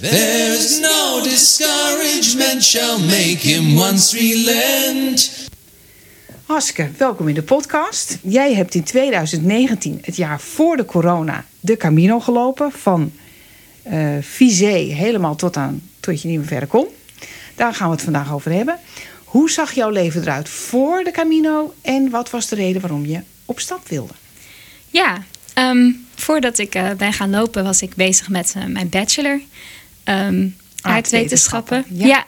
There's no discouragement shall make him once relent. Haske, welkom in de podcast. Jij hebt in 2019, het jaar voor de corona, de Camino gelopen. Van uh, Vizé helemaal tot, aan, tot je niet meer verder kon. Daar gaan we het vandaag over hebben. Hoe zag jouw leven eruit voor de Camino en wat was de reden waarom je op stap wilde? Ja, ehm, voordat ik uh, ben gaan lopen was ik bezig met uh, mijn bachelor. Um, aardwetenschappen. Ja,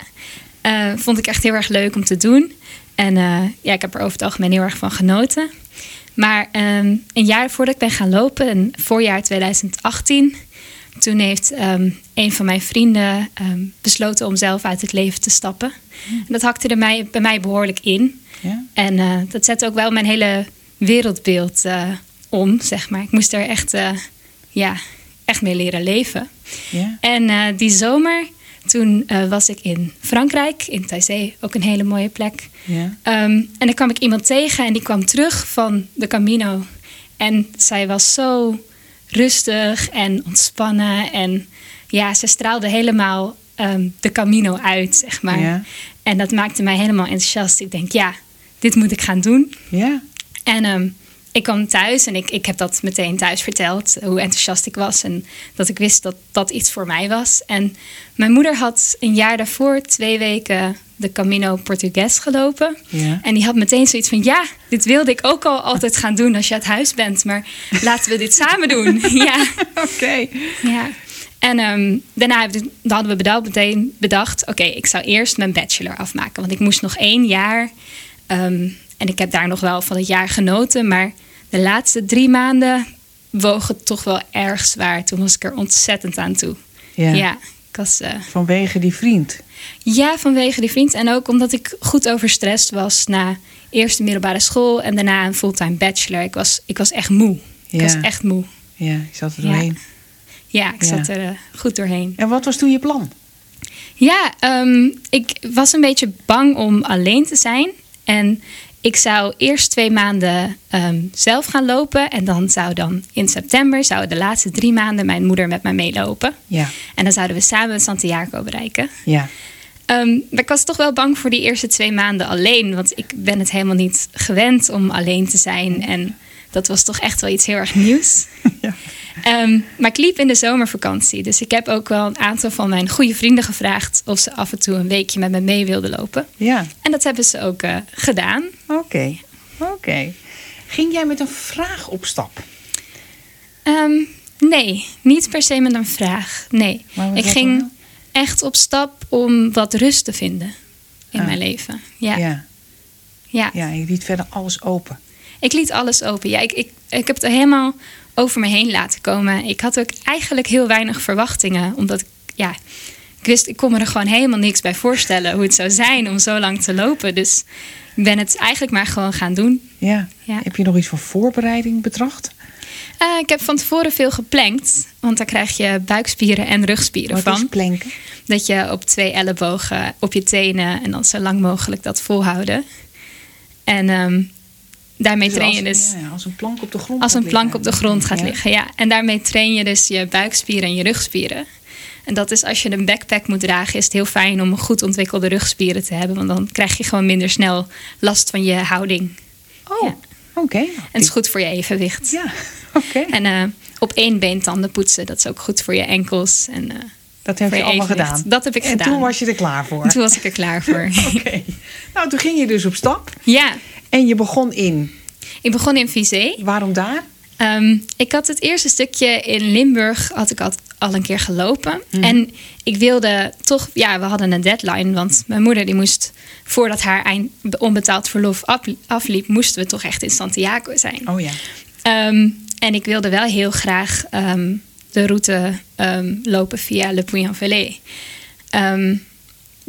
ja vond ik echt heel erg leuk om te doen. En ja, ik heb er over het algemeen heel erg van genoten. Maar um, een jaar voordat ik ben gaan lopen, in voorjaar 2018, toen heeft um, een van mijn vrienden um, besloten om zelf uit het leven te stappen. Mm. En dat hakte er mij, bij mij behoorlijk in. Ja. En uh, dat zette ook wel mijn hele wereldbeeld uh, om, zeg maar. Ik moest er echt, uh, ja, echt mee leren leven. En die zomer, toen was ik in Frankrijk, in Taizé, ook een hele mooie plek. Um, en dan kwam ik iemand tegen en die kwam terug van de Camino. En zij was zo rustig en ontspannen. En ja, ze straalde helemaal um, de Camino uit, zeg maar. En dat maakte mij helemaal enthousiast. Ik denk, ja, dit moet ik gaan doen. Ja. En um, ik kwam thuis en ik, ik heb dat meteen thuis verteld, hoe enthousiast ik was en dat ik wist dat dat iets voor mij was. En mijn moeder had een jaar daarvoor twee weken de Camino Portugues gelopen. Ja. En die had meteen zoiets van: Ja, dit wilde ik ook al altijd gaan doen als je uit huis bent, maar laten we dit samen doen. ja. Oké. Ja. En um, daarna hadden we bedacht, meteen bedacht: Oké, okay, ik zou eerst mijn bachelor afmaken, want ik moest nog één jaar. Um, en ik heb daar nog wel van het jaar genoten, maar de laatste drie maanden woog het toch wel erg zwaar. Toen was ik er ontzettend aan toe. Ja. ja ik was, uh... Vanwege die vriend? Ja, vanwege die vriend. En ook omdat ik goed overstrest was na eerst de middelbare school en daarna een fulltime bachelor. Ik was, ik was echt moe. Ik was echt moe. Ja, je zat er doorheen. Ja, ja ik zat er uh, goed doorheen. En wat was toen je plan? Ja, um, ik was een beetje bang om alleen te zijn. En ik zou eerst twee maanden um, zelf gaan lopen. En dan zou dan in september zouden de laatste drie maanden mijn moeder met mij meelopen. Ja. En dan zouden we samen Santiago bereiken. Ja. Um, maar ik was toch wel bang voor die eerste twee maanden alleen. Want ik ben het helemaal niet gewend om alleen te zijn. En dat was toch echt wel iets heel erg nieuws. Ja. Um, maar ik liep in de zomervakantie. Dus ik heb ook wel een aantal van mijn goede vrienden gevraagd of ze af en toe een weekje met me mee wilden lopen. Ja. En dat hebben ze ook uh, gedaan. Oké, okay. oké. Okay. Ging jij met een vraag op stap? Um, nee, niet per se met een vraag. Nee. Ik ging echt op stap om wat rust te vinden in ah. mijn leven. Ja. ja. Ja. ja, je liet verder alles open. Ik liet alles open. Ja, ik, ik, ik heb het helemaal over me heen laten komen. Ik had ook eigenlijk heel weinig verwachtingen, omdat ik, ja, ik wist, ik kon me er gewoon helemaal niks bij voorstellen hoe het zou zijn om zo lang te lopen. Dus ik ben het eigenlijk maar gewoon gaan doen. Ja. ja. Heb je nog iets van voorbereiding betracht? Uh, ik heb van tevoren veel geplankt, want daar krijg je buikspieren en rugspieren Wat van. Is planken? Dat je op twee ellebogen op je tenen en dan zo lang mogelijk dat volhouden. En um, daarmee dus train je dus. Ja, als een plank op de grond. Als een plank op de grond gaat liggen, ja. En daarmee train je dus je buikspieren en je rugspieren. En dat is als je een backpack moet dragen, is het heel fijn om goed ontwikkelde rugspieren te hebben. Want dan krijg je gewoon minder snel last van je houding. Oh, ja. oké. En het is goed voor je evenwicht. Ja, oké. En uh, op één been tanden poetsen, dat is ook goed voor je enkels. En, uh, dat heb je, je allemaal gedaan. Dat heb ik en gedaan. En toen was je er klaar voor. En toen was ik er klaar voor. Oké. Nou, toen ging je dus op stap. Ja. En je begon in? Ik begon in Vizé. Waarom daar? Um, ik had het eerste stukje in Limburg had ik al, al een keer gelopen. Mm. En ik wilde toch, ja, we hadden een deadline. Want mijn moeder die moest, voordat haar eind, onbetaald verlof afliep, moesten we toch echt in Santiago zijn. Oh ja. Um, en ik wilde wel heel graag um, de route lopen via Le Puy-en-Velay.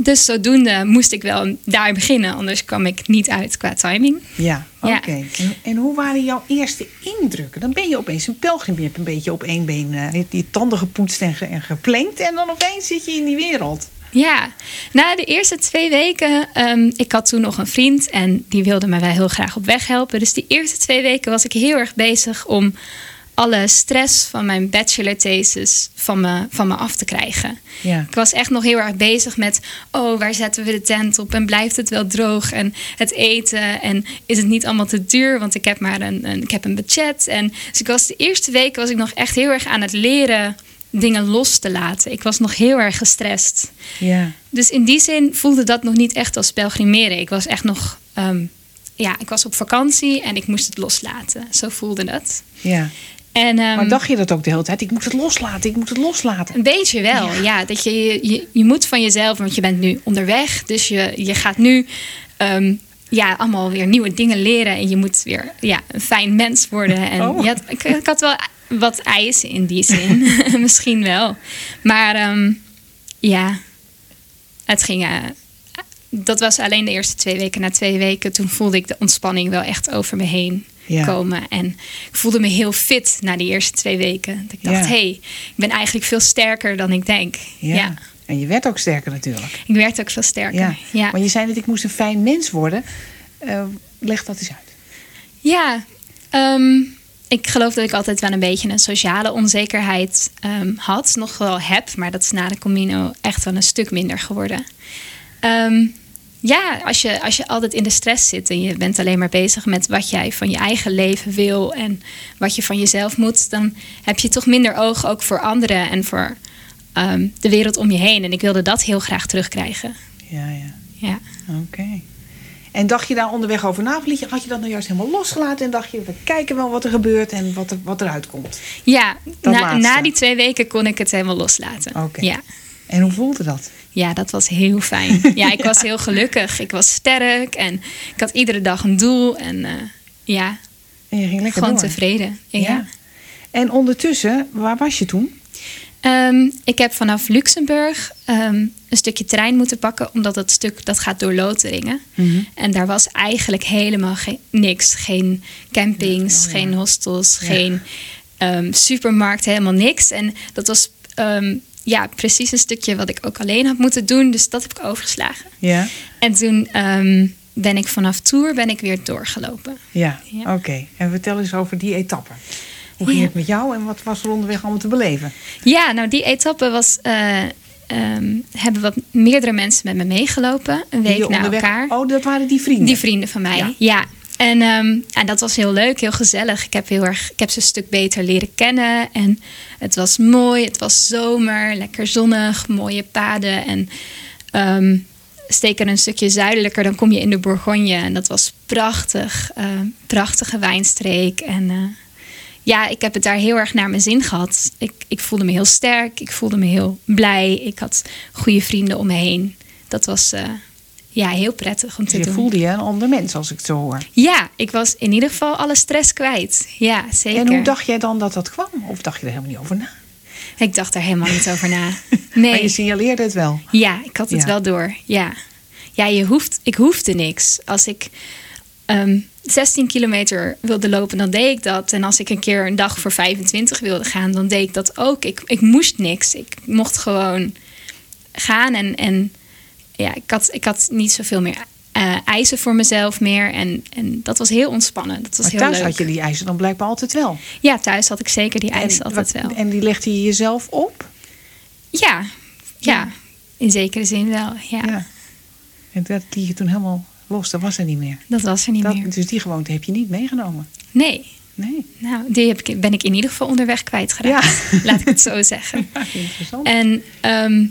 Dus zodoende moest ik wel daar beginnen, anders kwam ik niet uit qua timing. Ja, oké. En, en, hoe waren jouw eerste indrukken? Dan ben je opeens een pelgrim. Je hebt een beetje op één been uh, die tanden gepoetst en, en geplankt. En dan opeens zit je in die wereld. Ja, na de eerste twee weken, um, ik had toen nog een vriend en die wilde mij wel heel graag op weg helpen. Dus die eerste twee weken was ik heel erg bezig om alle stress van mijn bachelor-thesis van me, van me af te krijgen. Ja. Ik was echt nog heel erg bezig met... oh, waar zetten we de tent op en blijft het wel droog? En het eten en is het niet allemaal te duur? Want ik heb maar een, een, ik heb een budget. En dus ik was de eerste weken was ik nog echt heel erg aan het leren dingen los te laten. Ik was nog heel erg gestrest. Ja. Dus in die zin voelde dat nog niet echt als pelgrimeren. Ik was echt nog... ehm, ja, ik was op vakantie en ik moest het loslaten. Zo voelde het. ja. En, ehm, Maar dacht je dat ook de hele tijd? Ik moet het loslaten, ik moet het loslaten. Een beetje wel, ja. dat je, je, je moet van jezelf, want je bent nu onderweg. Dus je, je gaat nu ehm, ja, allemaal weer nieuwe dingen leren. En je moet weer ja, een fijn mens worden. En Oh. je had, ik, ik had wel wat eisen in die zin. Misschien wel. Maar ehm, ja, het ging... eh, dat was alleen de eerste twee weken. Na twee weken toen voelde ik de ontspanning wel echt over me heen Ja. komen. En ik voelde me heel fit na die eerste twee weken. Dat ik dacht, hé, hey, ik ben eigenlijk veel sterker dan ik denk. Ja. ja. En je werd ook sterker natuurlijk. Ik werd ook veel sterker. Ja. Ja, Maar je zei dat ik moest een fijn mens worden. Eh, leg dat eens uit. ja ehm, ik geloof dat ik altijd wel een beetje een sociale onzekerheid ehm, had. Nog wel heb, maar dat is na de Camino echt wel een stuk minder geworden. Ehm, ja, als je, als je altijd in de stress zit en je bent alleen maar bezig met wat jij van je eigen leven wil en wat je van jezelf moet, dan heb je toch minder oog ook voor anderen en voor ehm, de wereld om je heen. En ik wilde dat heel graag terugkrijgen. Ja, ja. Ja. Oké. En dacht je daar onderweg over na? Of liet je- had je dat nou juist helemaal losgelaten en dacht je, we kijken wel wat er gebeurt en wat, er, wat eruit komt? Ja, na, na die twee weken kon ik het helemaal loslaten. Oké. Ja. En hoe voelde dat? Ja, dat was heel fijn. Ja, ik was heel gelukkig. Ik was sterk en ik had iedere dag een doel. En eh, ja, En je gewoon door. tevreden. Ja. Ja. En ondertussen, waar was je toen? Ehm, ik heb vanaf Luxemburg ehm, een stukje trein moeten pakken, omdat dat stuk dat gaat door Loteringen. Mhm. En daar was eigenlijk helemaal geen, niks. Geen campings, Oh, ja. geen hostels, Ja. geen ehm, supermarkt, helemaal niks. En dat was ja, precies een stukje wat ik ook alleen had moeten doen. Dus dat heb ik overgeslagen. Ja. En toen ehm, ben ik vanaf Tour ben ik weer doorgelopen. Ja, Ja. oké. En vertel eens over die etappe. Hoe ging Ja. het met jou en wat was er onderweg allemaal te beleven? Ja, nou die etappe was. eh, ehm, hebben wat meerdere mensen met me meegelopen. Een week na elkaar. Oh, dat waren die vrienden? Die vrienden van mij, Ja. ja. En, ehm, en dat was heel leuk, heel gezellig. Ik heb, heel erg, ik heb ze een stuk beter leren kennen. En het was mooi, het was zomer, lekker zonnig, mooie paden. En ehm steek er een stukje zuidelijker, dan kom je in de Bourgogne. En dat was prachtig, eh, prachtige wijnstreek. En eh, ja, ik heb het daar heel erg naar mijn zin gehad. Ik, ik voelde me heel sterk, ik voelde me heel blij. Ik had goede vrienden om me heen. Dat was eh, ja, heel prettig om te je doen. voelde je een ander mens als ik het zo hoor. Ja, ik was in ieder geval alle stress kwijt. Ja, zeker. En hoe dacht jij dan dat dat kwam? Of dacht je er helemaal niet over na? Ik dacht er helemaal niet over na. Maar je Nee. signaleerde het wel. Ja, ik had het Ja. wel door. Ja, ja je hoeft, ik hoefde niks. Als ik ehm, 16 kilometer wilde lopen, dan deed ik dat. En als ik een keer een dag voor 25 wilde gaan, dan deed ik dat ook. Ik, ik moest niks. Ik mocht gewoon gaan. En, en ja, ik had, ik had niet zoveel meer eh, eisen voor mezelf meer. En, en dat was heel ontspannen. Dat was Maar heel thuis leuk. had je die eisen dan blijkbaar altijd wel. Ja, thuis had ik zeker die eisen en, altijd wat- wel. En die legde je jezelf op? Ja, ja, in zekere zin wel. Ja, Ja. En dat liet je toen helemaal los, dat was er niet meer. dat was er niet Dat, meer. dus die gewoonte heb je niet meegenomen. Nee, Nee. nou, die heb ik, ben ik in ieder geval onderweg kwijtgeraakt. Laat ik het zo zeggen. Ja, interessant. En ehm,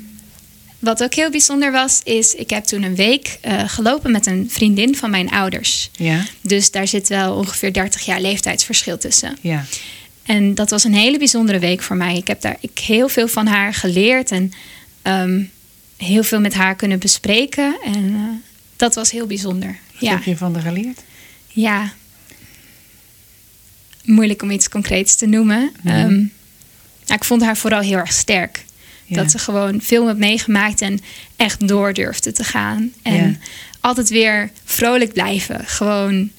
wat ook heel bijzonder was, is ik heb toen een week eh, gelopen met een vriendin van mijn ouders. Ja, Dus daar zit wel ongeveer 30 jaar leeftijdsverschil tussen. ja. En dat was een hele bijzondere week voor mij. Ik heb daar ik heel veel van haar geleerd en ehm, heel veel met haar kunnen bespreken. En eh, dat was heel bijzonder. Wat Ja, heb je van haar geleerd? ja. Moeilijk om iets concreets te noemen. Ja, ik vond haar vooral heel erg sterk. Ja. Dat ze gewoon veel heeft meegemaakt en echt door durfde te gaan. En Ja. altijd weer vrolijk blijven. Gewoon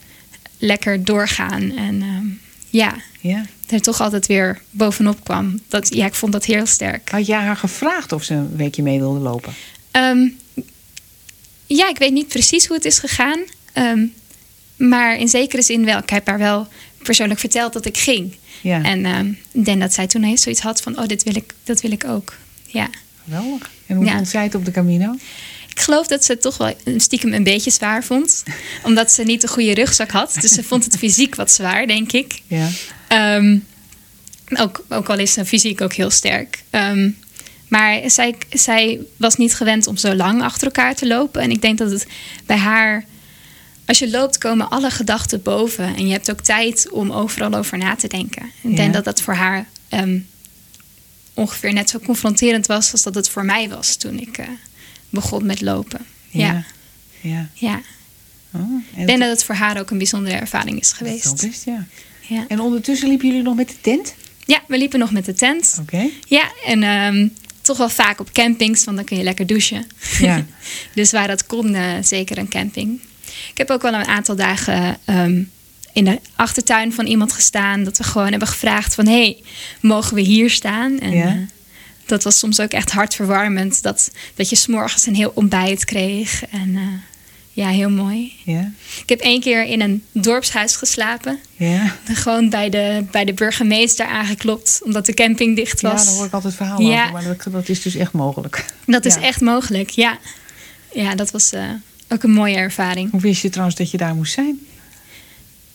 lekker doorgaan. En ehm, ja, Ja. er toch altijd weer bovenop kwam. Dat, ja, ik vond dat heel sterk. Had jij haar gevraagd of ze een weekje mee wilde lopen? Ehm, ja, ik weet niet precies hoe het is gegaan. Ehm, maar in zekere zin wel. Ik heb haar wel persoonlijk verteld dat ik ging. Ja. En ik denk dat zij toen zoiets had van, oh, dit wil ik, dat wil ik ook. Ja. Geweldig. En hoe vond zij het op de Camino? Ik geloof dat ze het toch wel stiekem een beetje zwaar vond. omdat ze niet de goede rugzak had. Dus ze vond het fysiek wat zwaar, denk ik. Ja. Ehm, ook, ook al is ze fysiek ook heel sterk. Um, maar zij, zij was niet gewend om zo lang achter elkaar te lopen. En ik denk dat het bij haar. Als je loopt, komen alle gedachten boven. En je hebt ook tijd om overal over na te denken. Ik denk dat dat voor haar um, ongeveer net zo confronterend was als dat het voor mij was toen ik uh, begon met lopen. Ja. Ja. ja. Oh, ik denk dat het voor haar ook een bijzondere ervaring is geweest. Dat is, ja. ja. En ondertussen liepen jullie nog met de tent? Ja, we liepen nog met de tent. Oké. Ja, en um, toch wel vaak op campings, want dan kun je lekker douchen. Ja. dus waar dat kon, uh, zeker een camping. Ik heb ook wel een aantal dagen um, in de achtertuin van iemand gestaan. Dat we gewoon hebben gevraagd van... hey, mogen we hier staan? En, ja. uh, dat was soms ook echt hartverwarmend. Dat, dat je s'morgens een heel ontbijt kreeg. En uh, ja, heel mooi. Ja. Ik heb één keer in een dorpshuis geslapen. Ja. Gewoon bij de, bij de burgemeester aangeklopt, omdat de camping dicht was. Ja, daar hoor ik altijd verhalen ja. over, maar dat, dat, is dus echt mogelijk. Dat is echt mogelijk, ja. Ja, dat was uh, ook een mooie ervaring. Hoe wist je trouwens dat je daar moest zijn?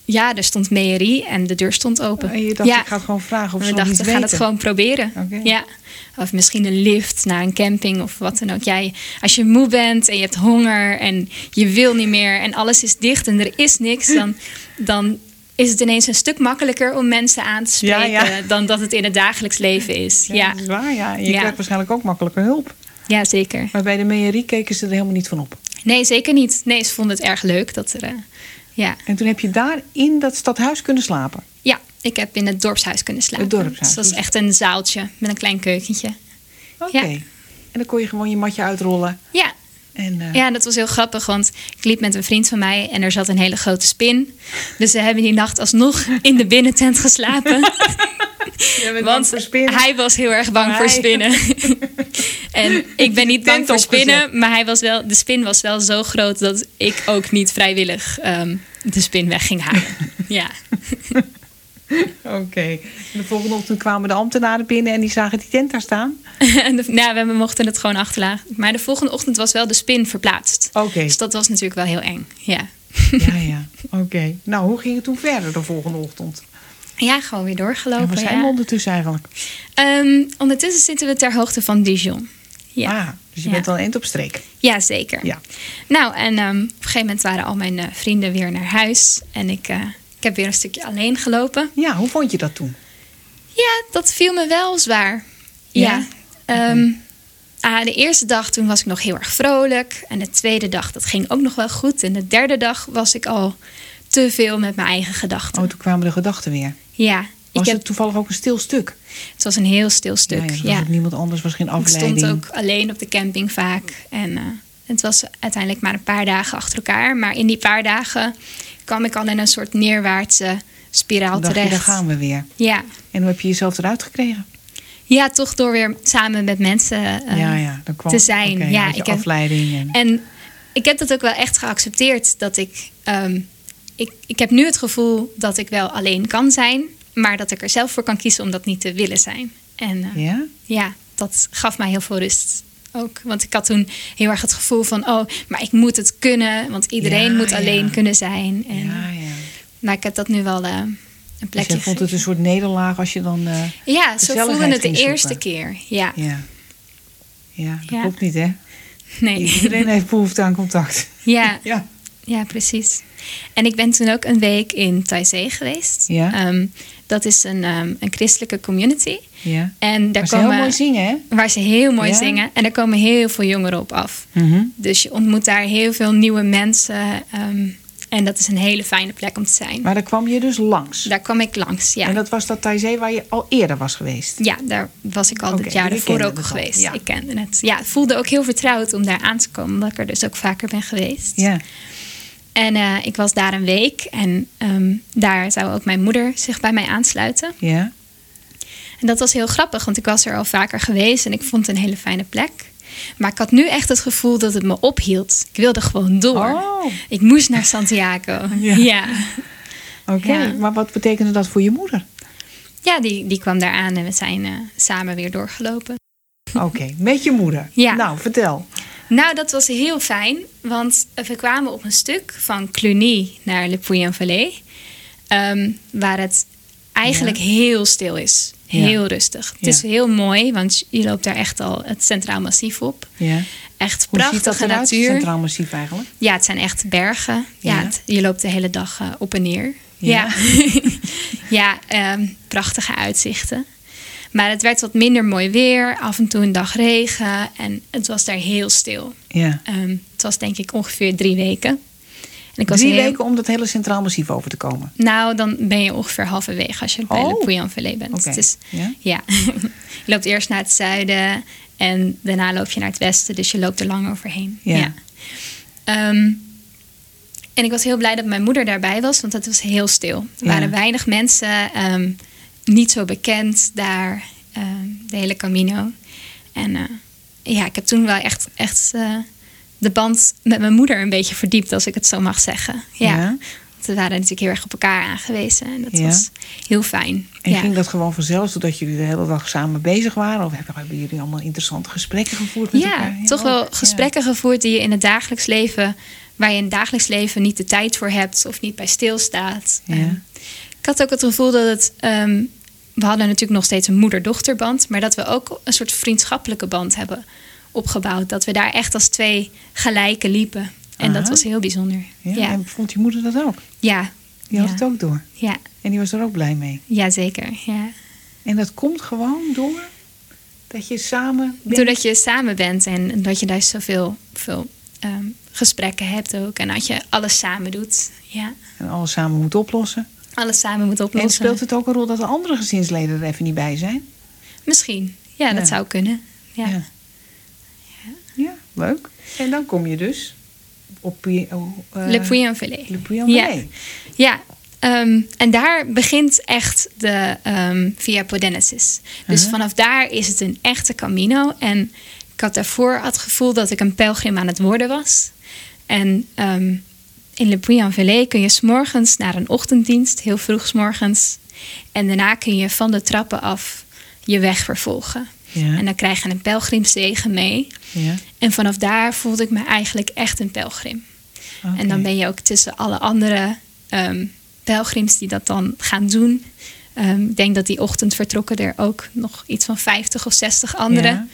Ja, er stond meerie en de deur stond open. En je dacht, ja. ik ga gewoon vragen of ze We dachten, we gaan het gewoon proberen. Okay. Ja. Of misschien een lift naar een camping of wat dan ook. Jij, als je moe bent en je hebt honger en je wil niet meer en alles is dicht en er is niks, dan, dan is het ineens een stuk makkelijker om mensen aan te spreken dan dat het in het dagelijks leven is. Ja, dat is waar. Ja. je krijgt waarschijnlijk ook makkelijker hulp. Ja, zeker. Maar bij de meerie keken ze er helemaal niet van op. Nee, zeker niet. Nee, ze vonden het erg leuk dat er. Ja. En toen heb je daar in dat stadhuis kunnen slapen? Ja, ik heb in het dorpshuis kunnen slapen. Het dorpshuis. Dus dat was echt een zaaltje met een klein keukentje. Oké. En dan kon je gewoon je matje uitrollen. Ja. En, uh... Ja, dat was heel grappig, want ik liep met een vriend van mij en er zat een hele grote spin. Dus we hebben die nacht alsnog in de binnentent geslapen. Want hij was heel erg bang voor spinnen. en ik ben niet bang voor spinnen, maar hij was wel, de spin was wel zo groot dat ik ook niet vrijwillig um, de spin weg ging halen. ja. Oké. Okay. De volgende ochtend kwamen de ambtenaren binnen en die zagen die tent daar staan? de, nou, we mochten het gewoon achterlaten. Maar de volgende ochtend was wel de spin verplaatst. Oké. Dus dat was natuurlijk wel heel eng. Ja. ja, ja. Oké. Nou, hoe ging het toen verder de volgende ochtend? Ja, gewoon weer doorgelopen. En waar zijn we ondertussen eigenlijk? Um, ondertussen zitten we ter hoogte van Dijon. Ja. Ah, dus je bent al eind op streek. Ja, zeker. Ja. Nou, en um, op een gegeven moment waren al mijn uh, vrienden weer naar huis. En ik, uh, ik heb weer een stukje alleen gelopen. Ja, hoe vond je dat toen? Ja, dat viel me wel zwaar. Ja. ja. Um, ah, de eerste dag toen was ik nog heel erg vrolijk. En de tweede dag, dat ging ook nog wel goed. En de derde dag was ik al te veel met mijn eigen gedachten. Oh, toen kwamen de gedachten weer. Ja. Was ik heb... het toevallig ook een stil stuk? Het was een heel stil stuk, ja. ja. niemand anders, was geen afleiding. Ik stond ook alleen op de camping vaak. En uh, het was uiteindelijk maar een paar dagen achter elkaar. Maar in die paar dagen kwam ik al in een soort neerwaartse spiraal dacht terecht. Je, daar gaan we weer. Ja. En hoe heb je jezelf eruit gekregen? Ja, toch door weer samen met mensen uh, ja, ja. Dan kwam, te zijn. Okay, ja, ik heb, afleiding. En... en... ik heb dat ook wel echt geaccepteerd dat ik um, ik, ik heb nu het gevoel dat ik wel alleen kan zijn, maar dat ik er zelf voor kan kiezen om dat niet te willen zijn. En uh, ja? ja, dat gaf mij heel veel rust ook. Want ik had toen heel erg het gevoel van, oh, maar ik moet het kunnen, want iedereen ja, moet ja. alleen kunnen zijn. En, ja, ja. Maar ik heb dat nu wel uh, een plekje. Dus je vond het een soort nederlaag als je dan. Uh, ja, zo voelde het de eerste keer. Ja. Ja, ja dat klopt niet, hè? Nee. Iedereen heeft behoefte aan contact. Ja. ja. Ja, precies. En ik ben toen ook een week in Taizé geweest. Ja. Um, dat is een, um, een christelijke community. Ja. En daar waar komen, ze heel mooi zingen, hè? Waar ze heel mooi ja. zingen. En daar komen heel veel jongeren op af. Mm -hmm. Dus je ontmoet daar heel veel nieuwe mensen. Um, en dat is een hele fijne plek om te zijn. Maar daar kwam je dus langs? Daar kwam ik langs, ja. En dat was dat Taizé waar je al eerder was geweest? Ja, daar was ik al okay, het jaar ervoor ook geweest. Ja. Ik kende het. Ja, het voelde ook heel vertrouwd om daar aan te komen. Omdat ik er dus ook vaker ben geweest. Ja. En uh, ik was daar een week en um, daar zou ook mijn moeder zich bij mij aansluiten. Ja. En dat was heel grappig, want ik was er al vaker geweest en ik vond het een hele fijne plek. Maar ik had nu echt het gevoel dat het me ophield. Ik wilde gewoon door. Oh. Ik moest naar Santiago. ja. ja. Oké, maar wat betekende dat voor je moeder? Ja, die, die kwam daar aan en we zijn uh, samen weer doorgelopen. Oké, met je moeder. Ja. Nou, vertel. Nou, dat was heel fijn, want we kwamen op een stuk van Cluny naar Le Puy-en-Velay. Um, waar het eigenlijk heel stil is. Heel rustig. Het is heel mooi, want je loopt daar echt al het Centraal Massief op. Ja. Echt Hoe prachtige ziet dat natuur. Het Centraal Massief eigenlijk? Ja, het zijn echt bergen. Ja, je loopt de hele dag uh, op en neer. Ja, ja, um, prachtige uitzichten. Maar het werd wat minder mooi weer. Af en toe een dag regen. En het was daar heel stil. Ja. Um, het was denk ik ongeveer drie weken. En ik was drie weken om dat hele Centraal Massief over te komen? Nou, dan ben je ongeveer halverwege als je bij oh. Le Puy-en-Velay bent. Okay. Dus, ja? ja. je loopt eerst naar het zuiden en daarna loop je naar het westen. Dus je loopt er lang overheen. Ja. ja. Um, en ik was heel blij dat mijn moeder daarbij was, want het was heel stil. Er waren weinig mensen, um, niet zo bekend daar, um, de hele Camino. En uh, ja, ik heb toen wel echt, echt uh, de band met mijn moeder een beetje verdiept, als ik het zo mag zeggen. Ja. ja. We waren natuurlijk heel erg op elkaar aangewezen en dat was heel fijn. En ging dat gewoon vanzelf, zodat jullie de hele dag samen bezig waren? Of hebben jullie allemaal interessante gesprekken gevoerd met ja, elkaar? Ja, toch wel gesprekken gevoerd die je in het dagelijks leven waar je in het dagelijks leven niet de tijd voor hebt of niet bij stilstaat. Ja. Ehm, ik had ook het gevoel dat het. Ehm, we hadden natuurlijk nog steeds een moeder-dochterband, maar dat we ook een soort vriendschappelijke band hebben opgebouwd. Dat we daar echt als twee gelijken liepen. En dat was heel bijzonder. Ja, En vond je moeder dat ook? Ja. Die had het ook door? Ja. En die was er ook blij mee? Jazeker, ja. En dat komt gewoon door dat je samen bent? Doordat je samen bent en dat je daar zoveel veel, um, gesprekken hebt ook. En dat je alles samen doet. Ja. En alles samen moet oplossen. Alles samen moet oplossen. En speelt het ook een rol dat de andere gezinsleden er even niet bij zijn? Misschien. Ja, dat zou kunnen. Ja. ja. Ja. leuk. En dan kom je dus op uh, Le Puy-en-Velay. Le Puy-en-Velay. Ja. Um, en daar begint echt de um, Via Podenensis. Dus uh -huh. vanaf daar is het een echte Camino. En ik had daarvoor het gevoel dat ik een pelgrim aan het worden was. En um, in Le Puy-en-Velay kun je s'morgens naar een ochtenddienst, heel vroeg s morgens. En daarna kun je van de trappen af je weg vervolgen. Ja. En dan krijg je een pelgrimszegen mee. Ja. En vanaf daar voelde ik me eigenlijk echt een pelgrim. Okay. En dan ben je ook tussen alle andere um, pelgrims die dat dan gaan doen. Um, ik denk dat die ochtend vertrokken er ook nog iets van 50 of 60 anderen.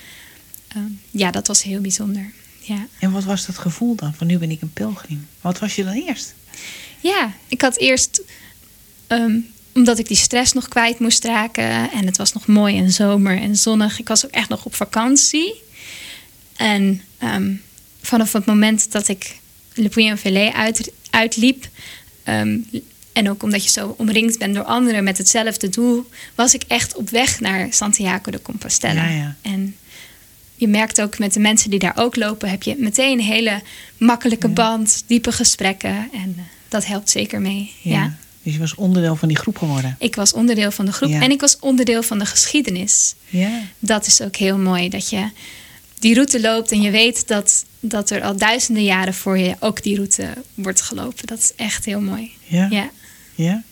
Ja, um, ja dat was heel bijzonder. Ja. En wat was dat gevoel dan? Van nu ben ik een pelgrim. Wat was je dan eerst? Ja, ik had eerst, um, omdat ik die stress nog kwijt moest raken. En het was nog mooi en zomer en zonnig. Ik was ook echt nog op vakantie. En um, vanaf het moment dat ik Le Puy-en-Velay uit, uitliep. Um, en ook omdat je zo omringd bent door anderen met hetzelfde doel, was ik echt op weg naar Santiago de Compostela. Ja, ja. En je merkt ook met de mensen die daar ook lopen, heb je meteen een hele makkelijke band, diepe gesprekken. En uh, dat helpt zeker mee. Ja. Dus je was onderdeel van die groep geworden? Ik was onderdeel van de groep en ik was onderdeel van de geschiedenis. Ja. Dat is ook heel mooi, dat je die route loopt en je weet dat, dat er al duizenden jaren voor je ook die route wordt gelopen. Dat is echt heel mooi. Ja. Ja. ja?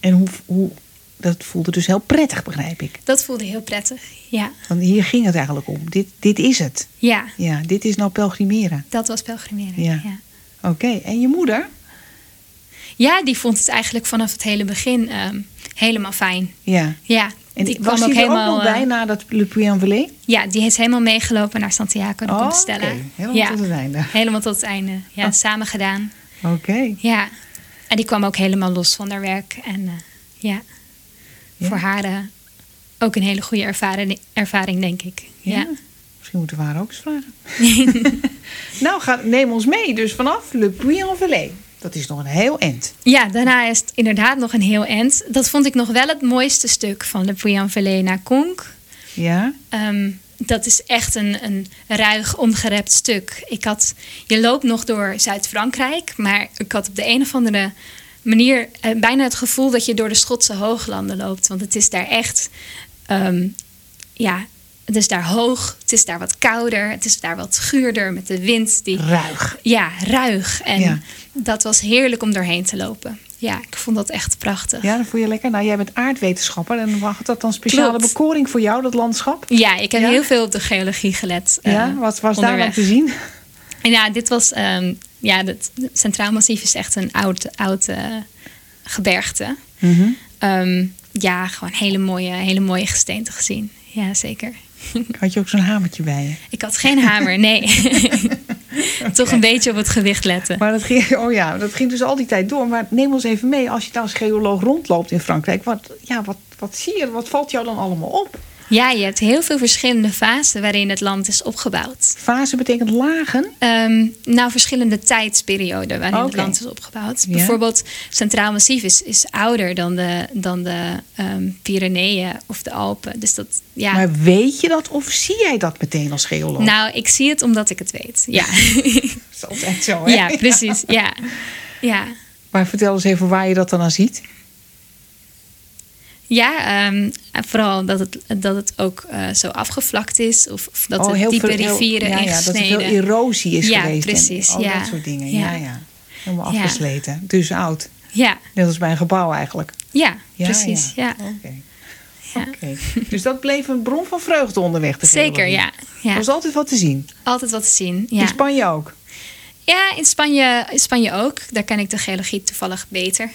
En hoe, hoe, dat voelde dus heel prettig, begrijp ik. Dat voelde heel prettig, ja. Want hier ging het eigenlijk om. Dit, dit is het. Ja. Ja, dit is nou pelgrimeren. Dat was pelgrimeren, ja. ja. Oké, en je moeder? Ja, die vond het eigenlijk vanaf het hele begin um, helemaal fijn. Ja. Ja. En die was kwam ook helemaal ook nog bij uh, na dat Le Puy-en-Velay? Ja, die is helemaal meegelopen naar Santiago de oh, Compostela. Okay. Helemaal ja. tot het einde. Helemaal tot het einde. Ja, oh. samen gedaan. Oké. Okay. Ja. En die kwam ook helemaal los van haar werk. En uh, ja. Ja. Voor haar uh, ook een hele goede ervaring, ervaring denk ik. Ja. ja. Misschien moeten we haar ook eens vragen. nou, ga, neem ons mee. Dus vanaf Le Puy-en-Velay. Dat is nog een heel end. Ja, daarna is het inderdaad nog een heel end. Dat vond ik nog wel het mooiste stuk van Le Puy-en-Velay naar Conques. Ja. Um, dat is echt een, een ruig, ongerept stuk. Ik had, je loopt nog door Zuid-Frankrijk, maar ik had op de een of andere manier uh, bijna het gevoel dat je door de Schotse hooglanden loopt. Want het is daar echt, um, ja, het is daar hoog, het is daar wat kouder, het is daar wat guurder met de wind. Die, ruig. Ja, ruig. En ja. dat was heerlijk om doorheen te lopen. ja, ik vond dat echt prachtig. Ja, dat vond je lekker. Nou, jij bent aardwetenschapper. En had dat dan speciale Klopt. bekoring voor jou, dat landschap? Ja, ik heb Ja? heel veel op de geologie gelet. eh, ja, wat was daar dan te zien? En ja, dit was. ehm, ja, het Centraal Massief is echt een oud, oud eh, gebergte. Mhm. Ehm, ja, gewoon hele mooie, hele mooie gesteenten gezien. Ja, zeker. Had je ook zo'n hamertje bij je? Ik had geen hamer, nee. Toch een beetje op het gewicht letten. Maar dat ging, oh ja, dat ging dus al die tijd door. Maar neem ons even mee, als je nou als geoloog rondloopt in Frankrijk, wat, ja, wat, wat zie je? Wat valt jou dan allemaal op? Ja, je hebt heel veel verschillende fasen waarin het land is opgebouwd. Fase betekent lagen. Ehm, nou, verschillende tijdsperioden waarin het land is opgebouwd. Ja. Bijvoorbeeld Centraal Massief is, is ouder dan de, dan de ehm, Pyreneeën of de Alpen. Dus dat, ja. Maar weet je dat of zie jij dat meteen als geoloog? Nou, ik zie het omdat ik het weet. Ja, dat is altijd zo, hè? ja precies. Ja. ja. Maar vertel eens even waar je dat dan aan ziet. Ja, ehm, vooral dat het, dat het ook eh, zo afgevlakt is. Of, of dat Oh, er diepe veel- heel- rivieren ja, ja, dat er veel erosie is Ja, geweest. en precies, al ja. dat soort dingen. Ja, Ja. Helemaal afgesleten. Dus oud. Ja, Net als bij een gebouw eigenlijk. ja, precies. Ja. Oké. Ja. Oké. Dus dat bleef een bron van vreugde onderweg. de Zeker, ja. ja. Er was altijd wat te zien. Altijd wat te zien. In. Spanje ook. Ja, in Spanje, in Spanje ook. Daar ken ik de geologie toevallig beter.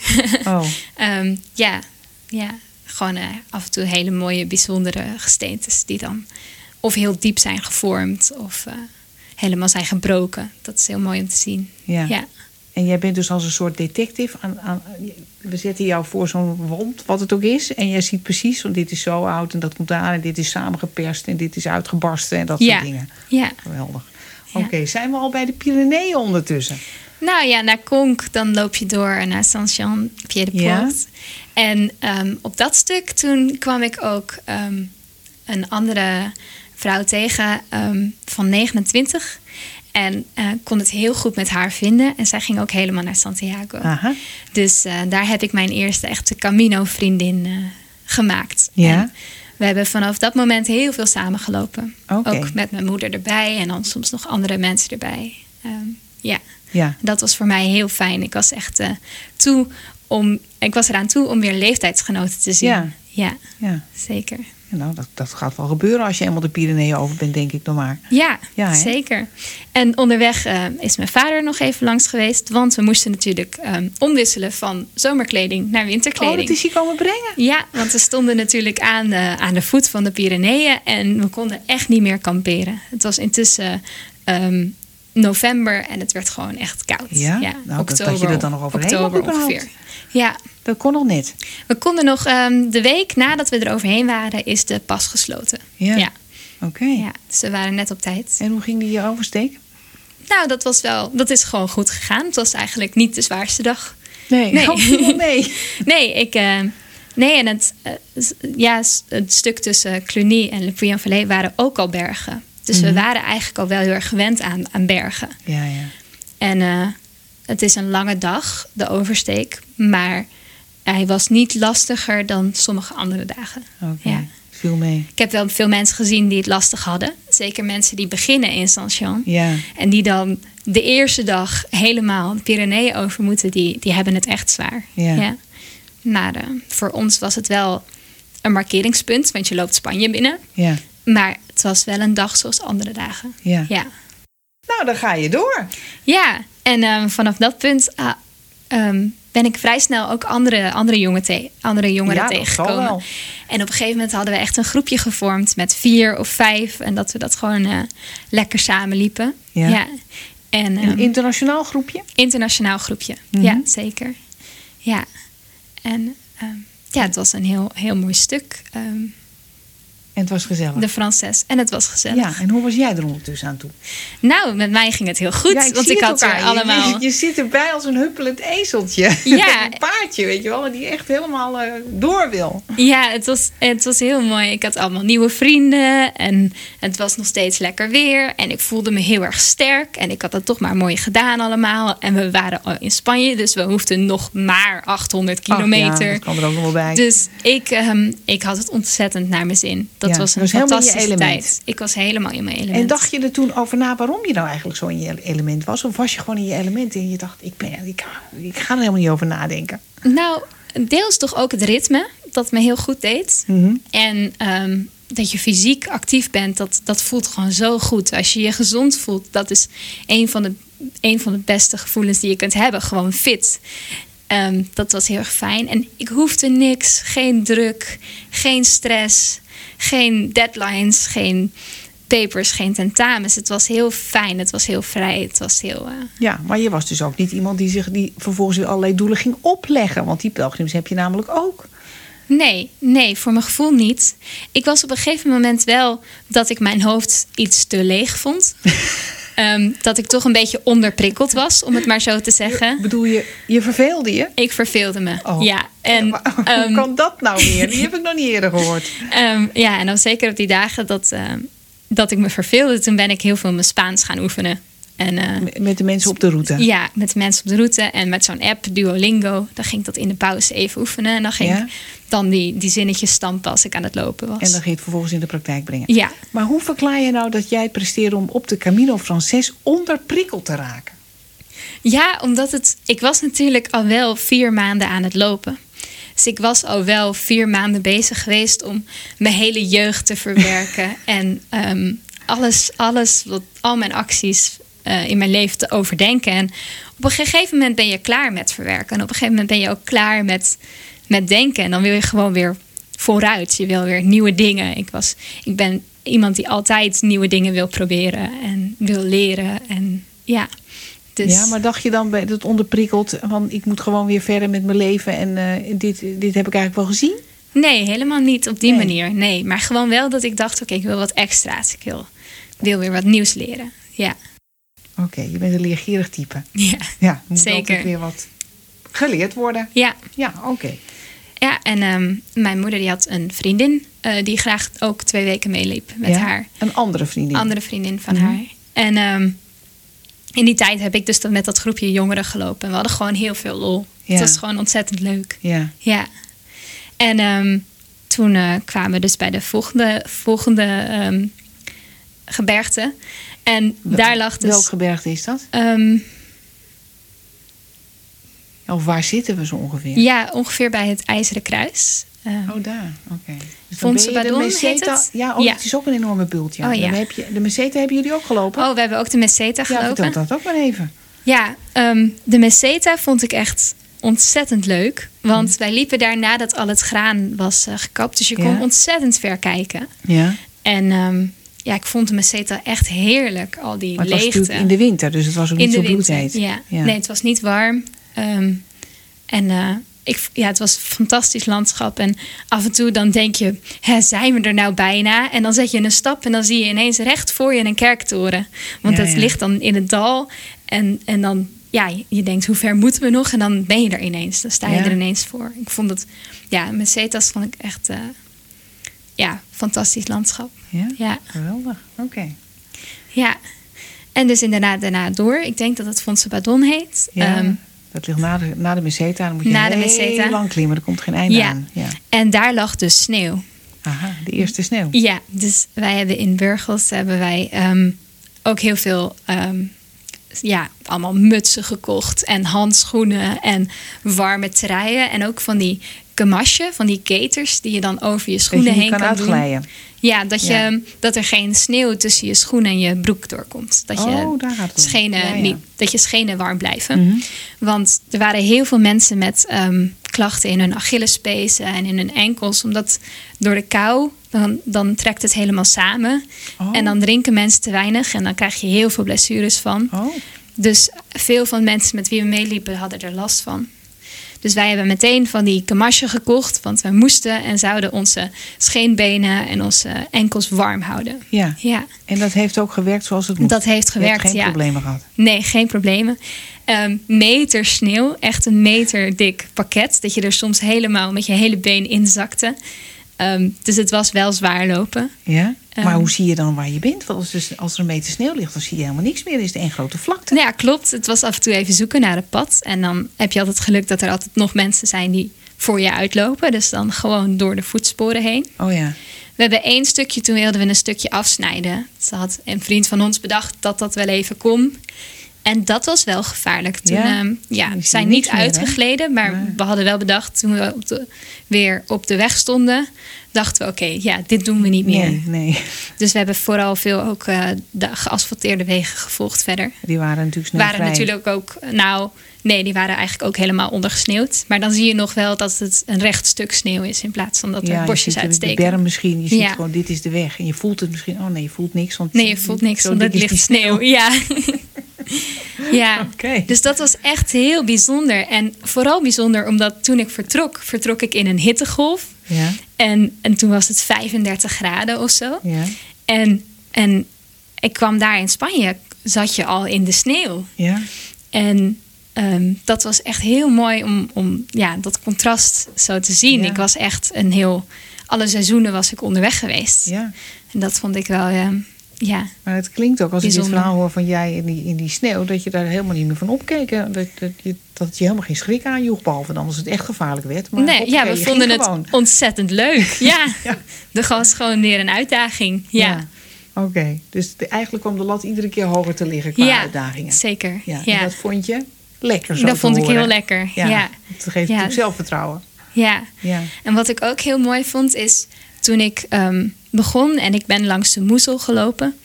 Oh. Ehm, ja, ja, gewoon eh, af en toe hele mooie, bijzondere gesteentes die dan of heel diep zijn gevormd of eh, helemaal zijn gebroken. Dat is heel mooi om te zien. Ja. Ja, En jij bent dus als een soort detective. Aan, aan, we zetten jou voor zo'n wond, wat het ook is. En jij ziet precies, want dit is zo oud en dat komt aan. En dit is samengeperst en dit is uitgebarsten en dat Ja. soort dingen. ja. Geweldig. Ja. Oké, zijn we al bij de Pyreneeën ondertussen? Nou ja, naar Conques, dan loop je door naar Saint-Jean-Pied-de-Port. En ehm, op dat stuk toen kwam ik ook ehm, een andere vrouw tegen ehm, van 29. En eh, kon het heel goed met haar vinden. En zij ging ook helemaal naar Santiago. Aha. Dus eh, daar heb ik mijn eerste echte Camino-vriendin eh, gemaakt. Ja. En we hebben vanaf dat moment heel veel samengelopen. Oké. Ook met mijn moeder erbij en dan soms nog andere mensen erbij. Ja, Ja. dat was voor mij heel fijn. Ik was echt toe om, ik was eraan toe om weer leeftijdsgenoten te zien. Ja. ja ja. zeker. Ja, Nou, dat, dat gaat wel gebeuren als je eenmaal de Pyreneeën over bent, denk ik dan maar. Ja, Ja, zeker. En onderweg eh, is mijn vader nog even langs geweest. Want we moesten natuurlijk ehm, omwisselen van zomerkleding naar Oh, winterkleding. dat is komen brengen? Ja, want we stonden natuurlijk aan de, aan de voet van de Pyreneeën en we konden echt niet meer kamperen. Het was intussen ehm, november en het werd gewoon echt koud. Ja? Nou, dat- dat je er dan nog overheen oktober ongeveer. Ja, Dat kon nog net. we konden nog ehm, de week nadat we er overheen waren, is de pas gesloten. Ja. ja, Oké. ja, dus we waren net op tijd. En hoe ging die oversteek? Nou, dat was wel, dat is gewoon goed gegaan. Het was eigenlijk niet de zwaarste dag. Nee, Nee. Oh, mee. Nee, ik. eh, nee, en het, eh, ja, het stuk tussen Cluny en Le Puy-en-Velay waren ook al bergen. Dus we Mhm. waren eigenlijk al wel heel erg gewend aan, aan bergen. Ja, ja. En eh, het is een lange dag, de oversteek. Maar hij was niet lastiger dan sommige andere dagen. Oké. Ja. Viel mee. Ik heb wel veel mensen gezien die het lastig hadden. Zeker mensen die beginnen in Saint-Jean. Ja. En die dan de eerste dag helemaal de Pyreneeën over moeten, die, die hebben het echt zwaar. Ja. Maar eh, voor ons was het wel een markeringspunt, want je loopt Spanje binnen. Ja. Maar het was wel een dag zoals andere dagen. Ja. Ja, Nou, dan ga je door. ja. En eh, vanaf dat punt ah, ehm, ben ik vrij snel ook andere, andere, jongen te- andere jongeren Ja, tegengekomen. wel. En op een gegeven moment hadden we echt een groepje gevormd met vier of vijf. En dat we dat gewoon eh, lekker samen liepen. Ja. En, Een ehm, internationaal groepje? internationaal groepje. Mhm. Ja, zeker. Ja. En ehm, ja, het was een heel, heel mooi stuk. ehm, En het was gezellig. de Frances. En het was gezellig. ja, en hoe was jij er ondertussen aan toe? Nou, met mij ging het heel goed. Ja, want ik had er je. allemaal. Je, je zit erbij als een huppelend ezeltje. Ja. een paardje, weet je wel. Die echt helemaal eh, door wil. Ja, het was, het was heel mooi. Ik had allemaal nieuwe vrienden. En het was nog steeds lekker weer. En ik voelde me heel erg sterk. En ik had het toch maar mooi gedaan allemaal. En we waren al in Spanje. Dus we hoefden nog maar 800 Ach, kilometer. ja, dat kan er ook nog wel bij. Dus ik, ehm, ik had het ontzettend naar mijn zin. Dat was een fantastische tijd. Ik was helemaal in mijn element. En dacht je er toen over na waarom je nou eigenlijk zo in je element was? Of was je gewoon in je element en je dacht, ik, ben, ik, ik ga er helemaal niet over nadenken? Nou, deels toch ook het ritme, dat me heel goed deed. Mhm. En ehm, dat je fysiek actief bent, dat, dat voelt gewoon zo goed. Als je je gezond voelt, dat is een van de, een van de beste gevoelens die je kunt hebben. Gewoon fit. Ehm, dat was heel erg fijn. En ik hoefde niks. Geen druk, geen stress, geen deadlines, geen papers, geen tentamens. Het was heel fijn, het was heel vrij, het was heel... Uh... Ja, maar je was dus ook niet iemand die zich die vervolgens weer allerlei doelen ging opleggen. Want die pelgrims heb je namelijk ook. Nee, nee, voor mijn gevoel niet. Ik was op een gegeven moment wel dat ik mijn hoofd iets te leeg vond. Ehm, dat ik toch een beetje onderprikkeld was, om het maar zo te zeggen. Bedoel je, je verveelde je? Ik verveelde me, oh. ja. En, hoe ehm, kan dat nou weer? Die heb ik nog niet eerder gehoord. Um, ja, en dan zeker op die dagen dat, dat ik me verveelde... toen ben ik heel veel mijn Spaans gaan oefenen. En, uh, met de mensen op de route? Ja, met de mensen op de route. En met zo'n app, Duolingo. Dan ging ik dat in de pauze even oefenen. En dan ging ik dan die, die zinnetjes stampen als ik aan het lopen was. En dan ging je het vervolgens in de praktijk brengen. Ja. Maar hoe verklaar je nou dat jij presteerde om op de Camino Frances onderprikkeld te raken? Ja, omdat het... Ik was natuurlijk al wel vier maanden aan het lopen. Dus ik was al wel vier maanden bezig geweest om mijn hele jeugd te verwerken. en um, alles, alles wat, al mijn acties uh, in mijn leven te overdenken. En op een gegeven moment ben je klaar met verwerken. En op een gegeven moment ben je ook klaar met, met denken. En dan wil je gewoon weer vooruit. Je wil weer nieuwe dingen. Ik, was, ik ben iemand die altijd nieuwe dingen wil proberen en wil leren. En ja. Dus... Ja, maar dacht je dan bij het onderprikkeld van ik moet gewoon weer verder met mijn leven en uh, dit, dit heb ik eigenlijk wel gezien? Nee, helemaal niet op die manier. Nee, maar gewoon wel dat ik dacht: oké, ik wil wat extra's. Ik wil, wil weer wat nieuws leren. Ja. Oké, je bent een leergierig type. Ja, ja moet zeker. weer wat geleerd worden. Ja. Ja, oké. Ja, en ehm, mijn moeder die had een vriendin uh, die graag ook twee weken meeliep met haar. Een andere vriendin? andere vriendin van mhm. haar. En um, in die tijd heb ik dus met dat groepje jongeren gelopen. En we hadden gewoon heel veel lol. Ja. Het was gewoon ontzettend leuk. Ja. ja. En um, toen uh, kwamen we dus bij de volgende, volgende gebergte. En daar lag dus... Welk gebergte is dat? Um, of waar zitten we zo ongeveer? Ja, ongeveer bij het IJzeren Kruis. Uh, oh, daar. Oké. Okay. Dus Fondse Badon heet het? Ja, oh, het is ook een enorme bult. Ja. Oh, ja. heb je, de Meseta hebben jullie ook gelopen? Oh, we hebben ook de Meseta gelopen. Ja, vertel dat ook maar even. Ja, um, de Meseta vond ik echt ontzettend leuk. Want hm. wij liepen daar nadat al het graan was uh, gekapt. Dus je kon ja. ontzettend ver kijken. Ja. En um, ja, ik vond de Meseta echt heerlijk. Al die maar het leegte. was in de winter, dus het was ook niet zo bloedheet. Ja. ja. Nee, het was niet warm. Um, en uh, ik, ja, het was een fantastisch landschap. En af en toe dan denk je, hè, zijn we er nou bijna? En dan zet je een stap en dan zie je ineens recht voor je een kerktoren. Want ja, dat ligt dan in het dal. En, en dan, ja, je denkt, hoe ver moeten we nog? En dan ben je er ineens. Dan sta je er ineens voor. Ik vond het, ja, Mesetas vond ik echt, uh, ja, fantastisch landschap. Ja, ja. geweldig. Oké. Ja, en dus inderdaad daarna door. Ik denk dat het Fondse Badon heet. Ja. Um, dat ligt na de, na de meseta. Dan moet je na de meseta. lang klimmen. Er komt geen einde ja. aan. Ja. En daar lag dus sneeuw. Aha, de eerste sneeuw. Ja, dus wij hebben in Burgels hebben wij um, ook heel veel... Um, ja, allemaal mutsen gekocht en handschoenen en warme truien. En ook van die kamasje, van die keters die je dan over je schoenen heen kan, kan uitglijden. Doen. Ja, dat, je, ja. dat er geen sneeuw tussen je schoenen en je broek doorkomt. Dat je, oh, daar gaat het schenen, ja, ja. Niet, dat je schenen warm blijven. Mm -hmm. Want er waren heel veel mensen met um, klachten in hun Achillespezen en in hun enkels. Omdat door de kou, dan, dan trekt het helemaal samen. Oh. En dan drinken mensen te weinig en dan krijg je heel veel blessures van. Oh. Dus veel van de mensen met wie we meeliepen hadden er last van. Dus wij hebben meteen van die kamasje gekocht. Want we moesten en zouden onze scheenbenen en onze enkels warm houden. Ja. ja. En dat heeft ook gewerkt zoals het moest? Dat heeft gewerkt, geen ja. problemen gehad? Nee, geen problemen. Um, meter sneeuw, echt een meter dik pakket. Dat je er soms helemaal met je hele been in zakte. Um, dus het was wel zwaar lopen. Ja? Maar um, hoe zie je dan waar je bent? Want als, dus, als er een meter sneeuw ligt, dan zie je helemaal niks meer. Dan is het één grote vlakte. Ja, klopt. Het was af en toe even zoeken naar het pad. En dan heb je altijd geluk dat er altijd nog mensen zijn die voor je uitlopen. Dus dan gewoon door de voetsporen heen. Oh ja. We We hebben één stukje, toen wilden we een stukje afsnijden. Ze had een vriend van ons bedacht dat dat wel even kon. En dat was wel gevaarlijk. Toen, Ja? ehm, ja, we zijn niet meer, uitgegleden, maar Nee. we hadden wel bedacht toen we op de, weer op de weg stonden, dachten we: oké, ja, dit doen we niet meer. Nee, nee. Dus we hebben vooral veel ook eh, de geasfalteerde wegen gevolgd verder. Die waren natuurlijk snel waren vrij. natuurlijk ook, nou, nee, die waren eigenlijk ook helemaal ondergesneeuwd. Maar dan zie je nog wel dat het een recht stuk sneeuw is in plaats van dat ja, er de- uitsteken. De berm misschien. Je ziet Ja. gewoon, dit is de weg. En je voelt het misschien. Oh nee, je voelt niks. Want Nee, je voelt niks, want het ligt sneeuw. Ja. ja. Oké. Dus dat was echt heel bijzonder. En vooral bijzonder omdat toen ik vertrok, vertrok ik in een hittegolf. Ja, En, en toen was het 35 graden of zo. ja, En, en ik kwam daar in Spanje, zat je al in de sneeuw. ja. En ehm, dat was echt heel mooi om, om ja, dat contrast zo te zien. Ja. Ik was echt een heel... Alle seizoenen was ik onderweg geweest. ja. En dat vond ik wel, ehm, ja... Maar het klinkt ook als ik dit Bijzonder. verhaal hoor van jij in die, in die sneeuw, dat je daar helemaal niet meer van opkeek. Dat, dat, je, dat je helemaal geen schrik aanjoeg, behalve dan als het echt gevaarlijk werd. Maar nee, ja, we vonden het gewoon. ontzettend leuk. Ja, Ja. was gewoon weer een uitdaging. Ja, Oké, dus de- eigenlijk kwam de lat iedere keer hoger te liggen qua ja, uitdagingen. zeker. Ja, Ja, en dat vond je lekker zo dat vond ik horen. heel lekker. Ja, Ja, dat geeft natuurlijk zelfvertrouwen. ja. Ja, En wat ik ook heel mooi vond is toen ik ehm, begon en ik ben langs de Moezel gelopen,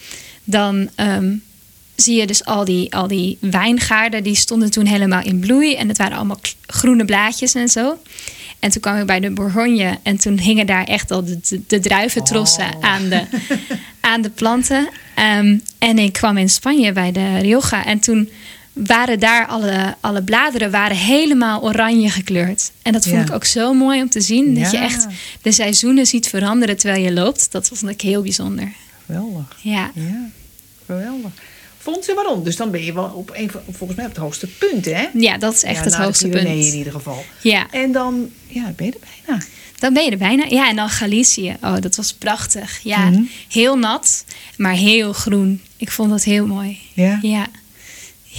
dan ehm, zie je dus al die, al die wijngaarden die stonden toen helemaal in bloei en het waren allemaal groene blaadjes en zo. En toen kwam ik bij de Bourgogne en toen hingen daar echt al de, de, de druiventrossen Oh. aan, de, aan de planten. Ehm, en ik kwam in Spanje bij de Rioja en toen waren daar alle, alle bladeren waren helemaal oranje gekleurd. En dat vond Ja. ik ook zo mooi om te zien. Dat je echt de seizoenen ziet veranderen terwijl je loopt. Dat vond ik heel bijzonder. geweldig. Ja, Ja, geweldig. Vond ze waarom? Dus dan ben je wel op een van, volgens mij op het hoogste punt, hè? ja dat is echt Ja, het de hoogste punt. in ieder geval. Ja, En dan, ja, ben je er bijna. dan ben je er bijna. Ja, en dan Galicië. Oh, dat was prachtig. Ja, Mhm. heel nat, maar heel groen. Ik vond dat heel mooi. Ja. Ja,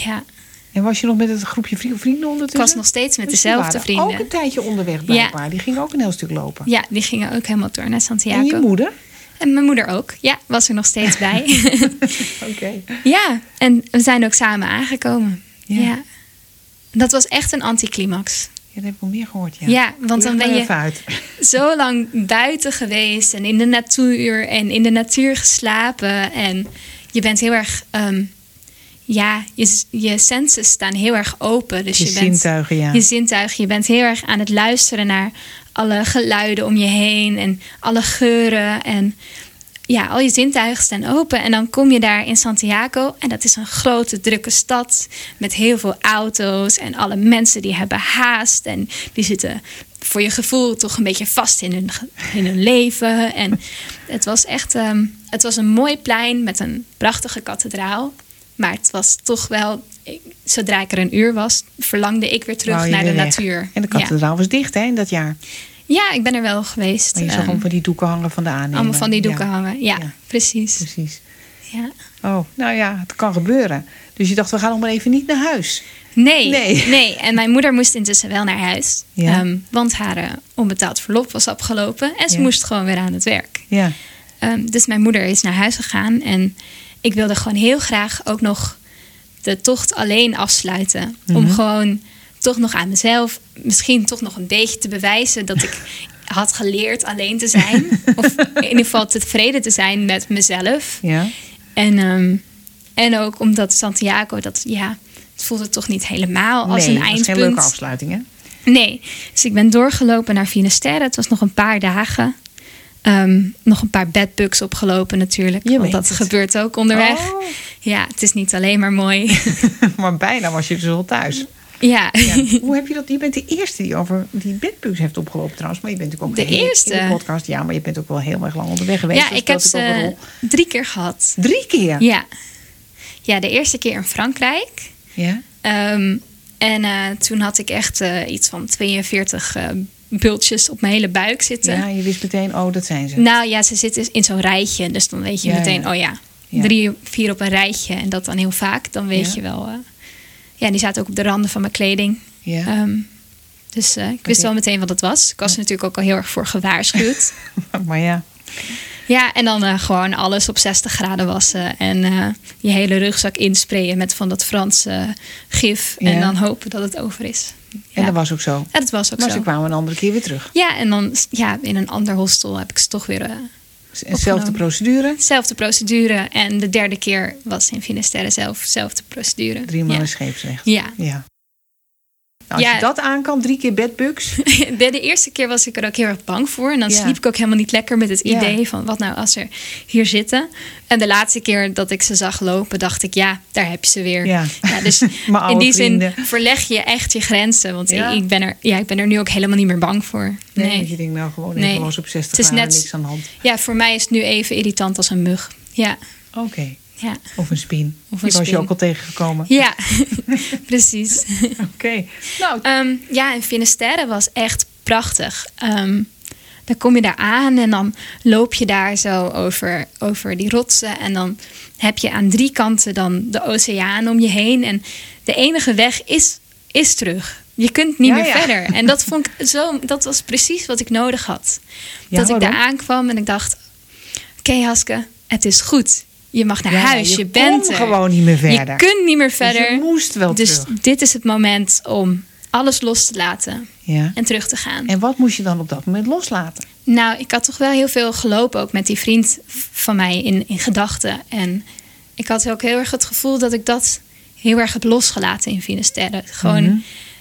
ja. En was je nog met het groepje vri- vrienden Ik ondertussen? was nog steeds met Dus dezelfde vrienden. ook een tijdje onderweg blijkbaar. Die gingen ook een heel stuk lopen. Ja, die gingen ook helemaal door naar Santiago. En je moeder? En mijn moeder ook. Ja, was er nog steeds bij. Oké. ja, en we zijn ook samen aangekomen. Ja. Ja. Dat was echt een anticlimax. Ja, dat heb ik wel meer gehoord, ja. Ja, want dan ben je zo lang buiten geweest en in de natuur en in de natuur geslapen. En je bent heel erg, ehm, ja, je, je senses staan heel erg open. Dus Je je, bent, zintuigen, ja. Je zintuigen. Je bent heel erg aan het luisteren naar alle geluiden om je heen en alle geuren. En ja, al je zintuigen staan open. En dan kom je daar in Santiago. En dat is een grote, drukke stad. Met heel veel auto's. En alle mensen die hebben haast. En die zitten voor je gevoel toch een beetje vast in hun, in hun leven. En het was echt ehm, het was een mooi plein met een prachtige kathedraal. Maar het was toch wel, ik- zodra ik er een uur was, verlangde ik weer terug naar de weg. natuur. En de ja. kathedraal was dicht, hè, in dat jaar. ja, ik ben er wel geweest. Maar je zag Ehm, allemaal van die doeken hangen van de aannemer. allemaal van die doeken Ja, hangen. Ja, Ja. precies. Precies. Ja. Oh, nou ja, het kan gebeuren. Dus je dacht, we gaan nog maar even niet naar huis. Nee, Nee. nee, En mijn moeder moest intussen wel naar huis. Ja. Ehm, want haar eh, onbetaald verlof was afgelopen. En ze moest gewoon weer aan het werk. Ja. Ehm, dus mijn moeder is naar huis gegaan. En ik wilde gewoon heel graag ook nog de tocht alleen afsluiten. Om Mhm. gewoon toch nog aan mezelf, misschien toch nog een beetje te bewijzen dat ik had geleerd alleen te zijn. of in ieder geval tevreden te zijn met mezelf. Ja. En, ehm, en ook omdat Santiago, dat ja, het voelde toch niet helemaal als nee, een eindpunt. geen leuke afsluiting, hè? Nee, dus ik ben doorgelopen naar Finisterre. Het was nog een paar dagen. Ehm, nog een paar bedbugs opgelopen natuurlijk. Je want dat het. gebeurt ook onderweg. Oh. Ja, het is niet alleen maar mooi. maar bijna was je dus al thuis. ja. Ja. Hoe heb je dat? Je bent de eerste die over die bedbugs heeft opgelopen trouwens. Maar je bent natuurlijk ook De eerste? In de podcast, ja, maar je bent ook wel heel erg lang onderweg geweest. Ja, Dat ik heb ze drie keer gehad. Drie keer? Ja. Ja, de eerste keer in Frankrijk. Ja. Ehm, en eh, toen had ik echt eh, iets van 42 eh, bultjes op mijn hele buik zitten. Ja, je wist meteen, oh, dat zijn ze. Nou ja, ze zitten in zo'n rijtje. Dus dan weet je Ja, meteen, ja. oh ja, drie, vier op een rijtje. En dat dan heel vaak. Dan weet je wel. eh, ja, die zaten ook op de randen van mijn kleding. Ja. Ehm, dus eh, ik wist wel meteen wat het was. Ik was er natuurlijk ook al heel erg voor gewaarschuwd. maar ja, Ja, en dan uh, gewoon alles op 60 graden wassen. En uh, je hele rugzak insprayen met van dat Franse gif. Ja. En dan hopen dat het over is. En dat was ook zo? Ja, dat was ook maar zo. ze kwamen een andere keer weer terug? Ja, en dan ja, in een ander hostel heb ik ze toch weer... Uh, Zelfde procedure? Zelfde procedure. En de derde keer was in Finisterre zelf, zelfde procedure. Drie maanden ja. scheepsrecht. Ja. ja. Nou, als ja. je dat aan kan, drie keer bedbugs. de, de eerste keer was ik er ook heel erg bang voor. En dan ja. sliep ik ook helemaal niet lekker met het idee ja. van wat nou als er hier zitten. En de laatste keer dat ik ze zag lopen, dacht ik, ja, daar heb je ze weer. Ja. dus in die vrienden. zin verleg je echt je grenzen. Want ik, ben er, ja, ik ben er nu ook helemaal niet meer bang voor. Nee, nee. je denkt nou gewoon nee. even los op 60 graden, net, niks aan de hand. Ja, voor mij is het nu even irritant als een mug. Ja. Oké. Okay. Ja. Of een spin. Of Die was je ook al tegengekomen. Ja, precies. Oké. Okay. Nou. Um, ja, en Finisterre was echt prachtig. Um, dan kom je daar aan en dan loop je daar zo over, over die rotsen. En dan heb je aan drie kanten dan de oceaan om je heen. En de enige weg is, is terug. Je kunt niet ja, meer ja. verder. En dat, vond ik zo, dat was precies wat ik nodig had. Ja, dat ik daar aankwam en ik dacht... Oké okay, Haske, het is goed. Je mag naar Ja, huis, je je, bent er. gewoon niet meer verder. Je kunt niet meer verder. Dus je moest wel Dus terug. dit is het moment om alles los te laten Ja. en terug te gaan. En wat moest je dan op dat moment loslaten? Nou, ik had toch wel heel veel gelopen, ook met die vriend van mij in, in gedachten. En ik had ook heel erg het gevoel dat ik dat heel erg heb losgelaten in Finisterre. Gewoon, Mhm.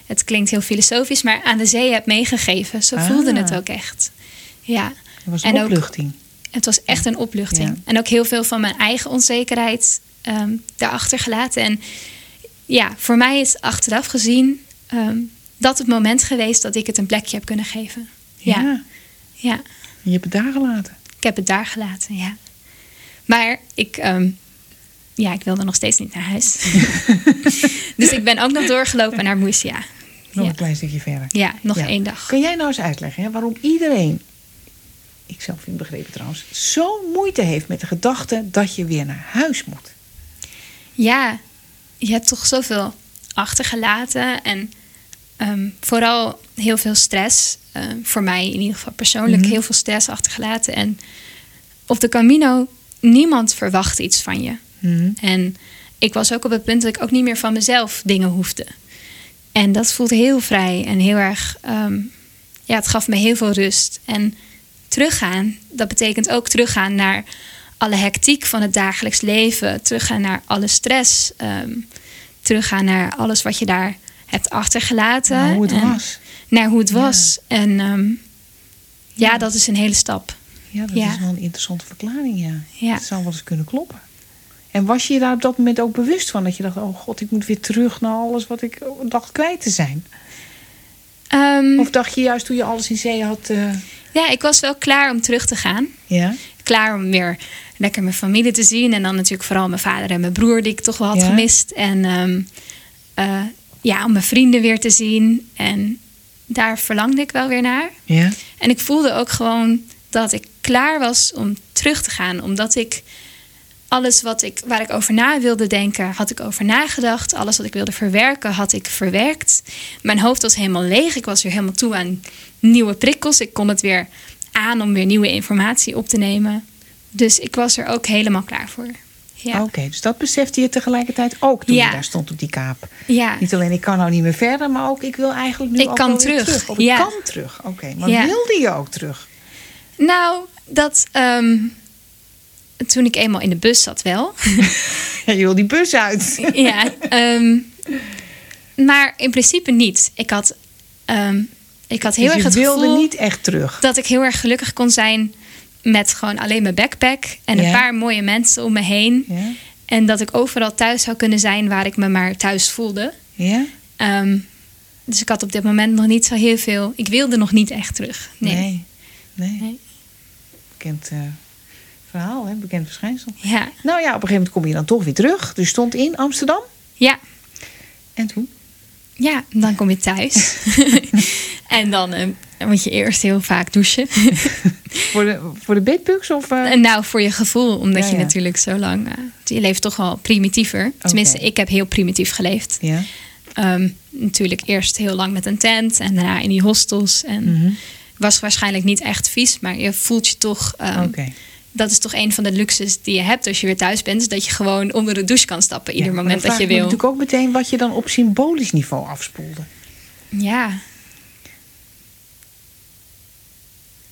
het klinkt heel filosofisch, maar aan de zee heb meegegeven. Zo voelde Ah. het ook echt. Ja, Dat was En een ook- opluchting. Het was echt een opluchting. Ja. En ook heel veel van mijn eigen onzekerheid ehm daarachter gelaten. En ja, voor mij is achteraf gezien ehm, dat het moment geweest dat ik het een plekje heb kunnen geven. Ja, ja. Ja. Je hebt het daar gelaten. ik heb het daar gelaten, ja. Maar ik, ehm, ja, ik wilde nog steeds niet naar huis. dus ik ben ook nog doorgelopen naar Moesia. Nog Ja. een klein stukje verder. Ja, nog één dag. Kan jij nou eens uitleggen hè, waarom iedereen, ik zelf vind begrepen trouwens, zo moeite heeft met de gedachte dat je weer naar huis moet? Ja, je hebt toch zoveel achtergelaten en ehm, vooral heel veel stress. ehm, voor mij in ieder geval persoonlijk Mhm. heel veel stress achtergelaten. En op de Camino, niemand verwacht iets van je. Mhm. En ik was ook op het punt dat ik ook niet meer van mezelf dingen hoefde. En dat voelt heel vrij en heel erg. ehm, ja, het gaf me heel veel rust. En teruggaan, dat betekent ook teruggaan naar alle hectiek van het dagelijks leven. Teruggaan naar alle stress. ehm, teruggaan naar alles wat je daar hebt achtergelaten. Nou, hoe het en was. Naar hoe het Ja. was. En ehm, ja, Ja. dat is een hele stap. Ja, dat Ja. is wel een interessante verklaring, ja. Ja. Dat zou wel eens kunnen kloppen. En was je je daar op dat moment ook bewust van? Dat je dacht, oh god, ik moet weer terug naar alles wat ik dacht kwijt te zijn. Ehm, Of dacht je juist toen je alles in zee had... eh, ja, ik was wel klaar om terug te gaan. ja? klaar om weer lekker mijn familie te zien. En dan natuurlijk vooral mijn vader en mijn broer, die ik toch wel had Ja. gemist. En ehm, eh, ja, om mijn vrienden weer te zien. En daar verlangde ik wel weer naar. Ja? En ik voelde ook gewoon dat ik klaar was om terug te gaan. Omdat ik alles wat ik, waar ik over na wilde denken, had ik over nagedacht. Alles wat ik wilde verwerken, had ik verwerkt. Mijn hoofd was helemaal leeg. Ik was weer helemaal toe aan nieuwe prikkels. Ik kon het weer aan om weer nieuwe informatie op te nemen. Dus ik was er ook helemaal klaar voor. Ja, Oké, dus dat besefte je tegelijkertijd ook toen Ja. je daar stond op die kaap. ja. Niet alleen ik kan nou niet meer verder, maar ook ik wil eigenlijk nu Ik ook kan terug, Of ik kan terug. Oké, maar Ja. wilde je ook terug? nou, dat ehm, toen ik eenmaal in de bus zat wel. Ja, je wil die bus uit. ja, ehm, maar in principe niet. Ik had, ehm, ik had heel Dus erg het wilde gevoel niet echt terug. dat ik heel erg gelukkig kon zijn met gewoon alleen mijn backpack en Ja. een paar mooie mensen om me heen. Ja? En dat ik overal thuis zou kunnen zijn waar ik me maar thuis voelde. Ja? Ehm, dus ik had op dit moment nog niet zo heel veel. Ik wilde nog niet echt terug. Nee. Nee. nee. Eh, verhaal, hè? bekend verschijnsel. Ja. Nou ja, op een gegeven moment kom je dan toch weer terug. Dus je stond in Amsterdam. Ja. En toen? Ja, dan kom je thuis. en dan eh, moet je eerst heel vaak douchen. Voor de, voor de bedbugs? Of? En nou, voor je gevoel, omdat Ja, je ja. natuurlijk zo lang... je leeft toch wel primitiever. Tenminste, ik heb heel primitief geleefd. Ja. Ehm, natuurlijk eerst heel lang met een tent en daarna in die hostels. En Mhm. Was waarschijnlijk niet echt vies, maar je voelt je toch. Um, Oké. Dat is toch een van de luxes die je hebt als je weer thuis bent. Is dat je gewoon onder de douche kan stappen. Ieder Ja, moment dat je vraag ik wil. natuurlijk ook meteen wat je dan op symbolisch niveau afspoelde. Ja.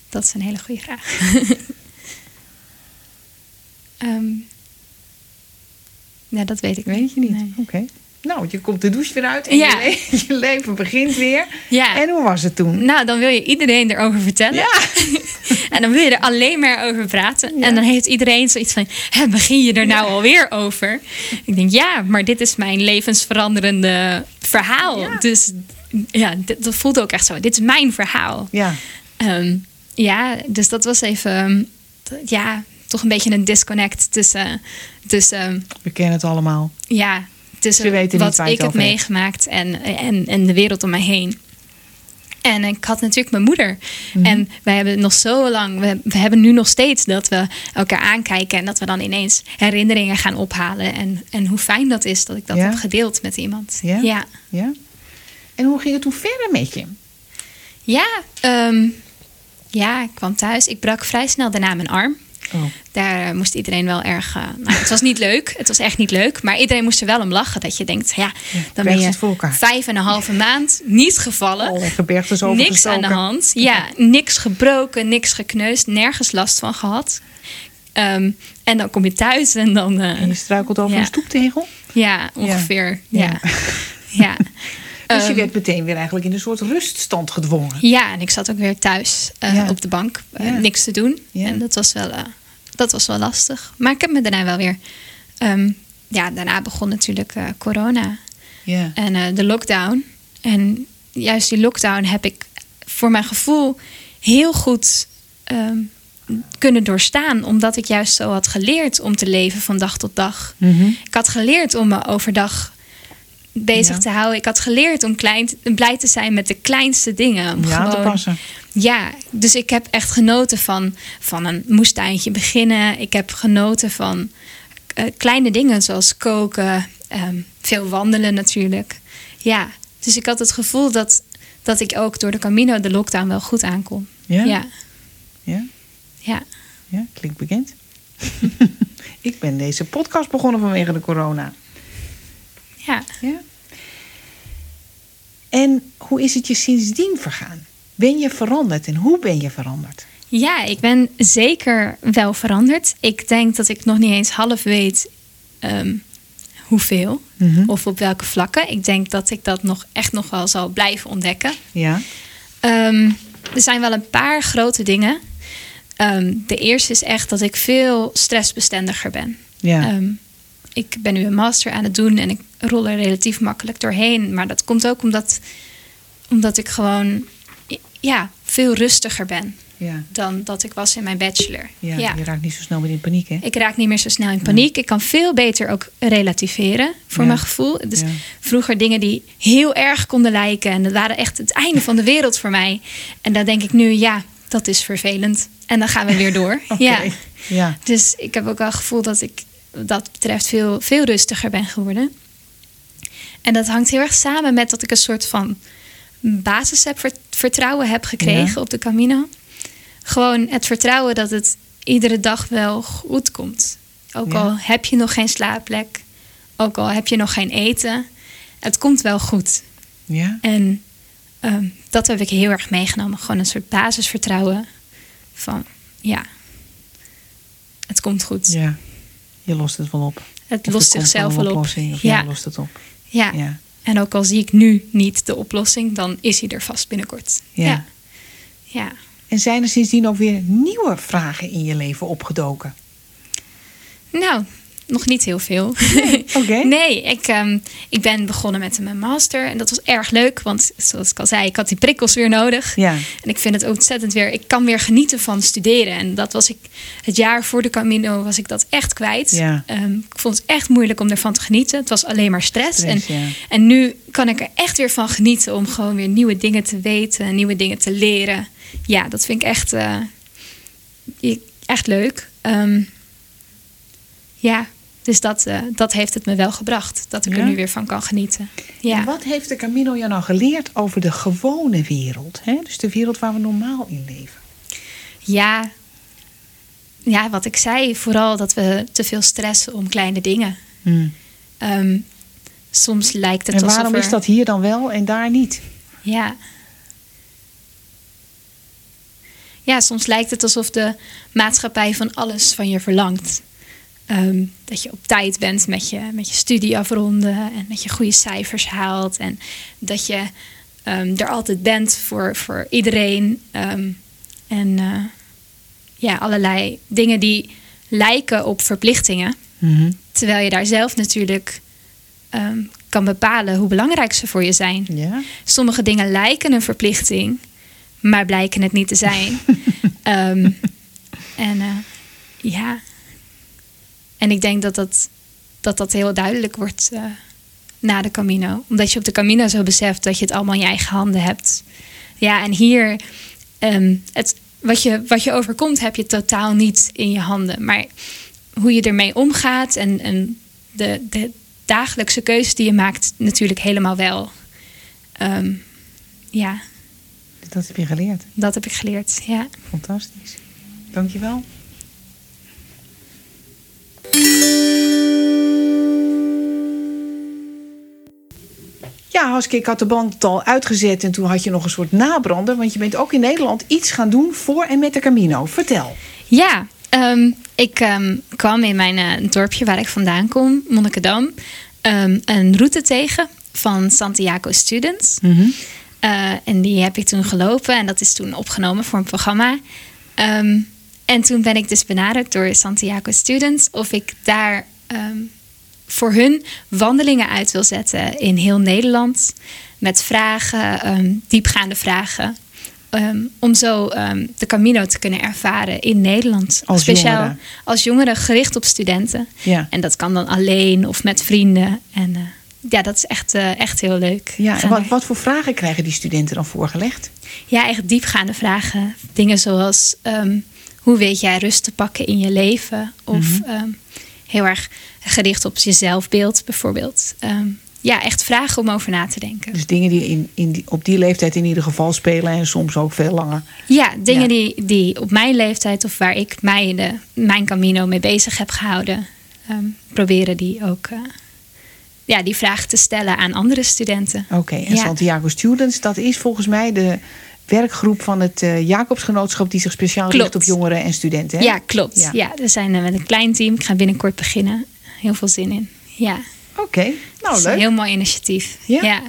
Dat is een hele goede vraag. Ehm, ja, dat weet ik Weet je niet? Nee. Oké. Nou, je komt de douche weer uit en Ja. je, le- je leven begint weer. Ja. En hoe was het toen? Nou, dan wil je iedereen erover vertellen. Ja. En dan wil je er alleen maar over praten. En dan heeft iedereen zoiets van: Hè, begin je er nou alweer over? Ik denk ja, maar dit is mijn levensveranderende verhaal. Dus ja, dat voelt ook echt zo. Dit is mijn verhaal. Ja. Ehm, ja, dus dat was even, ehm, ja, toch een beetje een disconnect tussen, tussen We kennen het allemaal. ja, tussen wat ik heb meegemaakt en, en, en de wereld om mij heen. En ik had natuurlijk mijn moeder. Mhm. En wij hebben nog zo lang, we, we hebben nu nog steeds dat we elkaar aankijken en dat we dan ineens herinneringen gaan ophalen. En, en hoe fijn dat is dat ik dat Ja? heb gedeeld met iemand. Ja? ja. Ja? En hoe ging het toen verder met je? Ja, ehm, ja, ik kwam thuis. Ik brak vrij snel daarna mijn arm. Oh. Daar eh, moest iedereen wel erg. eh, nou, het was niet leuk. Het was echt niet leuk. Maar iedereen moest er wel om lachen. Dat je denkt, ja, dan ben je vijf en een halve maand niet gevallen. Alle gebergtes niks aan de hand. Ja, niks gebroken, niks gekneusd, nergens last van gehad. Ehm, en dan kom je thuis en dan. eh, En je struikelt over Ja. een stoeptegel. ja, ongeveer. Ja. Ja. Ja. Dus je Ehm, werd meteen weer eigenlijk in een soort ruststand gedwongen. Ja, en ik zat ook weer thuis eh, Ja. op de bank. eh, Ja. Niks te doen. Ja. En dat was, wel, eh, dat was wel lastig. Maar ik heb me daarna wel weer... ehm, ja, daarna begon natuurlijk corona Ja. en de lockdown. En juist die lockdown heb ik voor mijn gevoel heel goed ehm, kunnen doorstaan. Omdat ik juist zo had geleerd om te leven van dag tot dag. Mhm. Ik had geleerd om me overdag bezig Ja. te houden. Ik had geleerd om klein, blij te zijn met de kleinste dingen. Om aan te passen. Ja, dus ik heb echt genoten van, van een moestuintje beginnen. Ik heb genoten van eh, kleine dingen zoals koken, ehm, veel wandelen natuurlijk. Ja, dus ik had het gevoel dat, dat ik ook door de Camino de lockdown wel goed aankom. Ja? Ja, Ja? ja. Ja, klinkt bekend. ik ben deze podcast begonnen vanwege de corona. Ja. Ja. En hoe is het je sindsdien vergaan? Ben je veranderd en hoe ben je veranderd? Ja, ik ben zeker wel veranderd. Ik denk dat ik nog niet eens half weet ehm, hoeveel Mhm. of op welke vlakken. Ik denk dat ik dat nog echt nog wel zal blijven ontdekken. Ja. Ehm, er zijn wel een paar grote dingen. Ehm, de eerste is echt dat ik veel stressbestendiger ben. Ja. Ik ben nu een master aan het doen en ik rol er relatief makkelijk doorheen. Maar dat komt ook omdat, omdat ik gewoon ja, veel rustiger ben ja. dan dat ik was in mijn bachelor. Ja, Ja. je raakt niet zo snel meer in paniek, hè? Ik raak niet meer zo snel in paniek. Ik kan veel beter ook relativeren, voor mijn gevoel. Dus vroeger dingen die heel erg konden lijken. En dat waren echt het einde van de wereld voor mij. En dan denk ik nu, ja, dat is vervelend. En dan gaan we weer door. Oké. Ja. Ja. Dus ik heb ook wel het gevoel dat ik dat betreft veel, veel rustiger ben geworden. En dat hangt heel erg samen met dat ik een soort van basis heb, vert- vertrouwen heb gekregen Ja. op de Camino. Gewoon het vertrouwen dat het iedere dag wel goed komt. Ook Ja. al heb je nog geen slaapplek, ook al heb je nog geen eten, het komt wel goed. Ja. En ehm, dat heb ik heel erg meegenomen. Gewoon een soort basisvertrouwen van ja, het komt goed. Ja. Je lost het wel op. Het Of lost zichzelf wel op. Ja. jij lost het op. Ja. Ja. En ook al zie ik nu niet de oplossing, dan is hij er vast binnenkort. Ja. Ja. ja. En zijn er sindsdien ook weer nieuwe vragen in je leven opgedoken? Nou, nog niet heel veel. Oké. Nee, ik, ehm, ik ben begonnen met mijn master. En dat was erg leuk, want zoals ik al zei, ik had die prikkels weer nodig. Ja. En ik vind het ontzettend weer. Ik kan weer genieten van studeren. En dat was ik het jaar voor de Camino was ik dat echt kwijt. Ja. Ehm, ik vond het echt moeilijk om ervan te genieten. Het was alleen maar stress. Stress, en, ja. en nu kan ik er echt weer van genieten om gewoon weer nieuwe dingen te weten, nieuwe dingen te leren. Ja, dat vind ik echt, eh, echt leuk. Ehm, ja, dus dat, uh, dat heeft het me wel gebracht. Dat ik er nu weer van kan genieten. Ja. En wat heeft de Camino jou nou geleerd over de gewone wereld? Hè? Dus de wereld waar we normaal in leven. Ja, ja, wat ik zei, vooral dat we te veel stressen om kleine dingen. Hmm. Um, soms lijkt het en waarom is dat hier dan wel en daar niet? Ja. Ja, soms lijkt het alsof de maatschappij van alles van je verlangt. Ehm, dat je op tijd bent met je, met je studie afronden en dat je goede cijfers haalt. En dat je um, er altijd bent voor, voor iedereen. en uh, ja, allerlei dingen die lijken op verplichtingen. Mhm. Terwijl je daar zelf natuurlijk Ehm, kan bepalen hoe belangrijk ze voor je zijn. Sommige dingen lijken een verplichting, maar blijken het niet te zijn. Ehm, en uh, ja, en ik denk dat dat, dat, dat heel duidelijk wordt uh, na de Camino. Omdat je op de Camino zo beseft dat je het allemaal in je eigen handen hebt. Ja, en hier, um, het, wat, je, wat je overkomt, heb je totaal niet in je handen. Maar hoe je ermee omgaat en, en de, de, dagelijkse keuzes die je maakt natuurlijk helemaal wel. Ehm, ja. Dat heb je geleerd? Dat heb ik geleerd, ja. Fantastisch. Dankjewel. Ja, Haske, ik had de band al uitgezet en toen had je nog een soort nabrander. Want je bent ook in Nederland iets gaan doen voor en met de Camino. Vertel. Ja, Ehm, ik ehm, kwam in mijn uh, dorpje waar ik vandaan kom, Monnikendam, um, een route tegen van Santiago Students. Mhm. Eh, en die heb ik toen gelopen en dat is toen opgenomen voor een programma. En toen ben ik dus benaderd door Santiago Students of ik daar voor hun wandelingen uit wil zetten in heel Nederland. Met vragen, diepgaande vragen Ehm, om zo de Camino te kunnen ervaren in Nederland. Als Speciaal als jongeren gericht op studenten. Ja. En dat kan dan alleen of met vrienden. En uh, ja, dat is echt, uh, echt heel leuk. Ja, en wat, wat voor vragen krijgen die studenten dan voorgelegd? Ja, echt diepgaande vragen. Dingen zoals um, hoe weet jij rust te pakken in je leven? Of mm heel erg gericht op je zelfbeeld bijvoorbeeld ja, echt vragen om over na te denken. Dus dingen die, in, in die, op die leeftijd in ieder geval spelen en soms ook veel langer. Ja, dingen Die, die op mijn leeftijd of waar ik mij de, mijn Camino mee bezig heb gehouden, ehm, proberen die ook uh, ja, die vragen te stellen aan andere studenten. Oké, en Santiago Students, dat is volgens mij de werkgroep van het uh, Jacobsgenootschap die zich speciaal richt op jongeren en studenten. Hè? Ja, klopt. Ja. we zijn uh, met een klein team. Ik ga binnenkort beginnen. Heel veel zin in. Ja. Oké, okay. nou leuk. Een heel mooi initiatief. Ja. ja.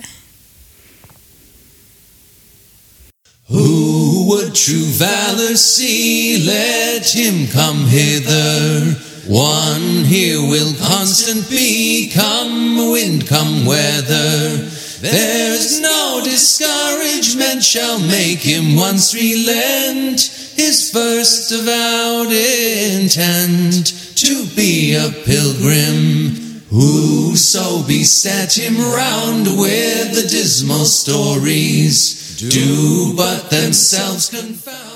Who would true valor see? Let him come hither. One here will constant be, come wind, come weather. There's no discouragement shall make him once relent his first avowed intent to be a pilgrim Whoso beset him round with the dismal stories do but themselves confound.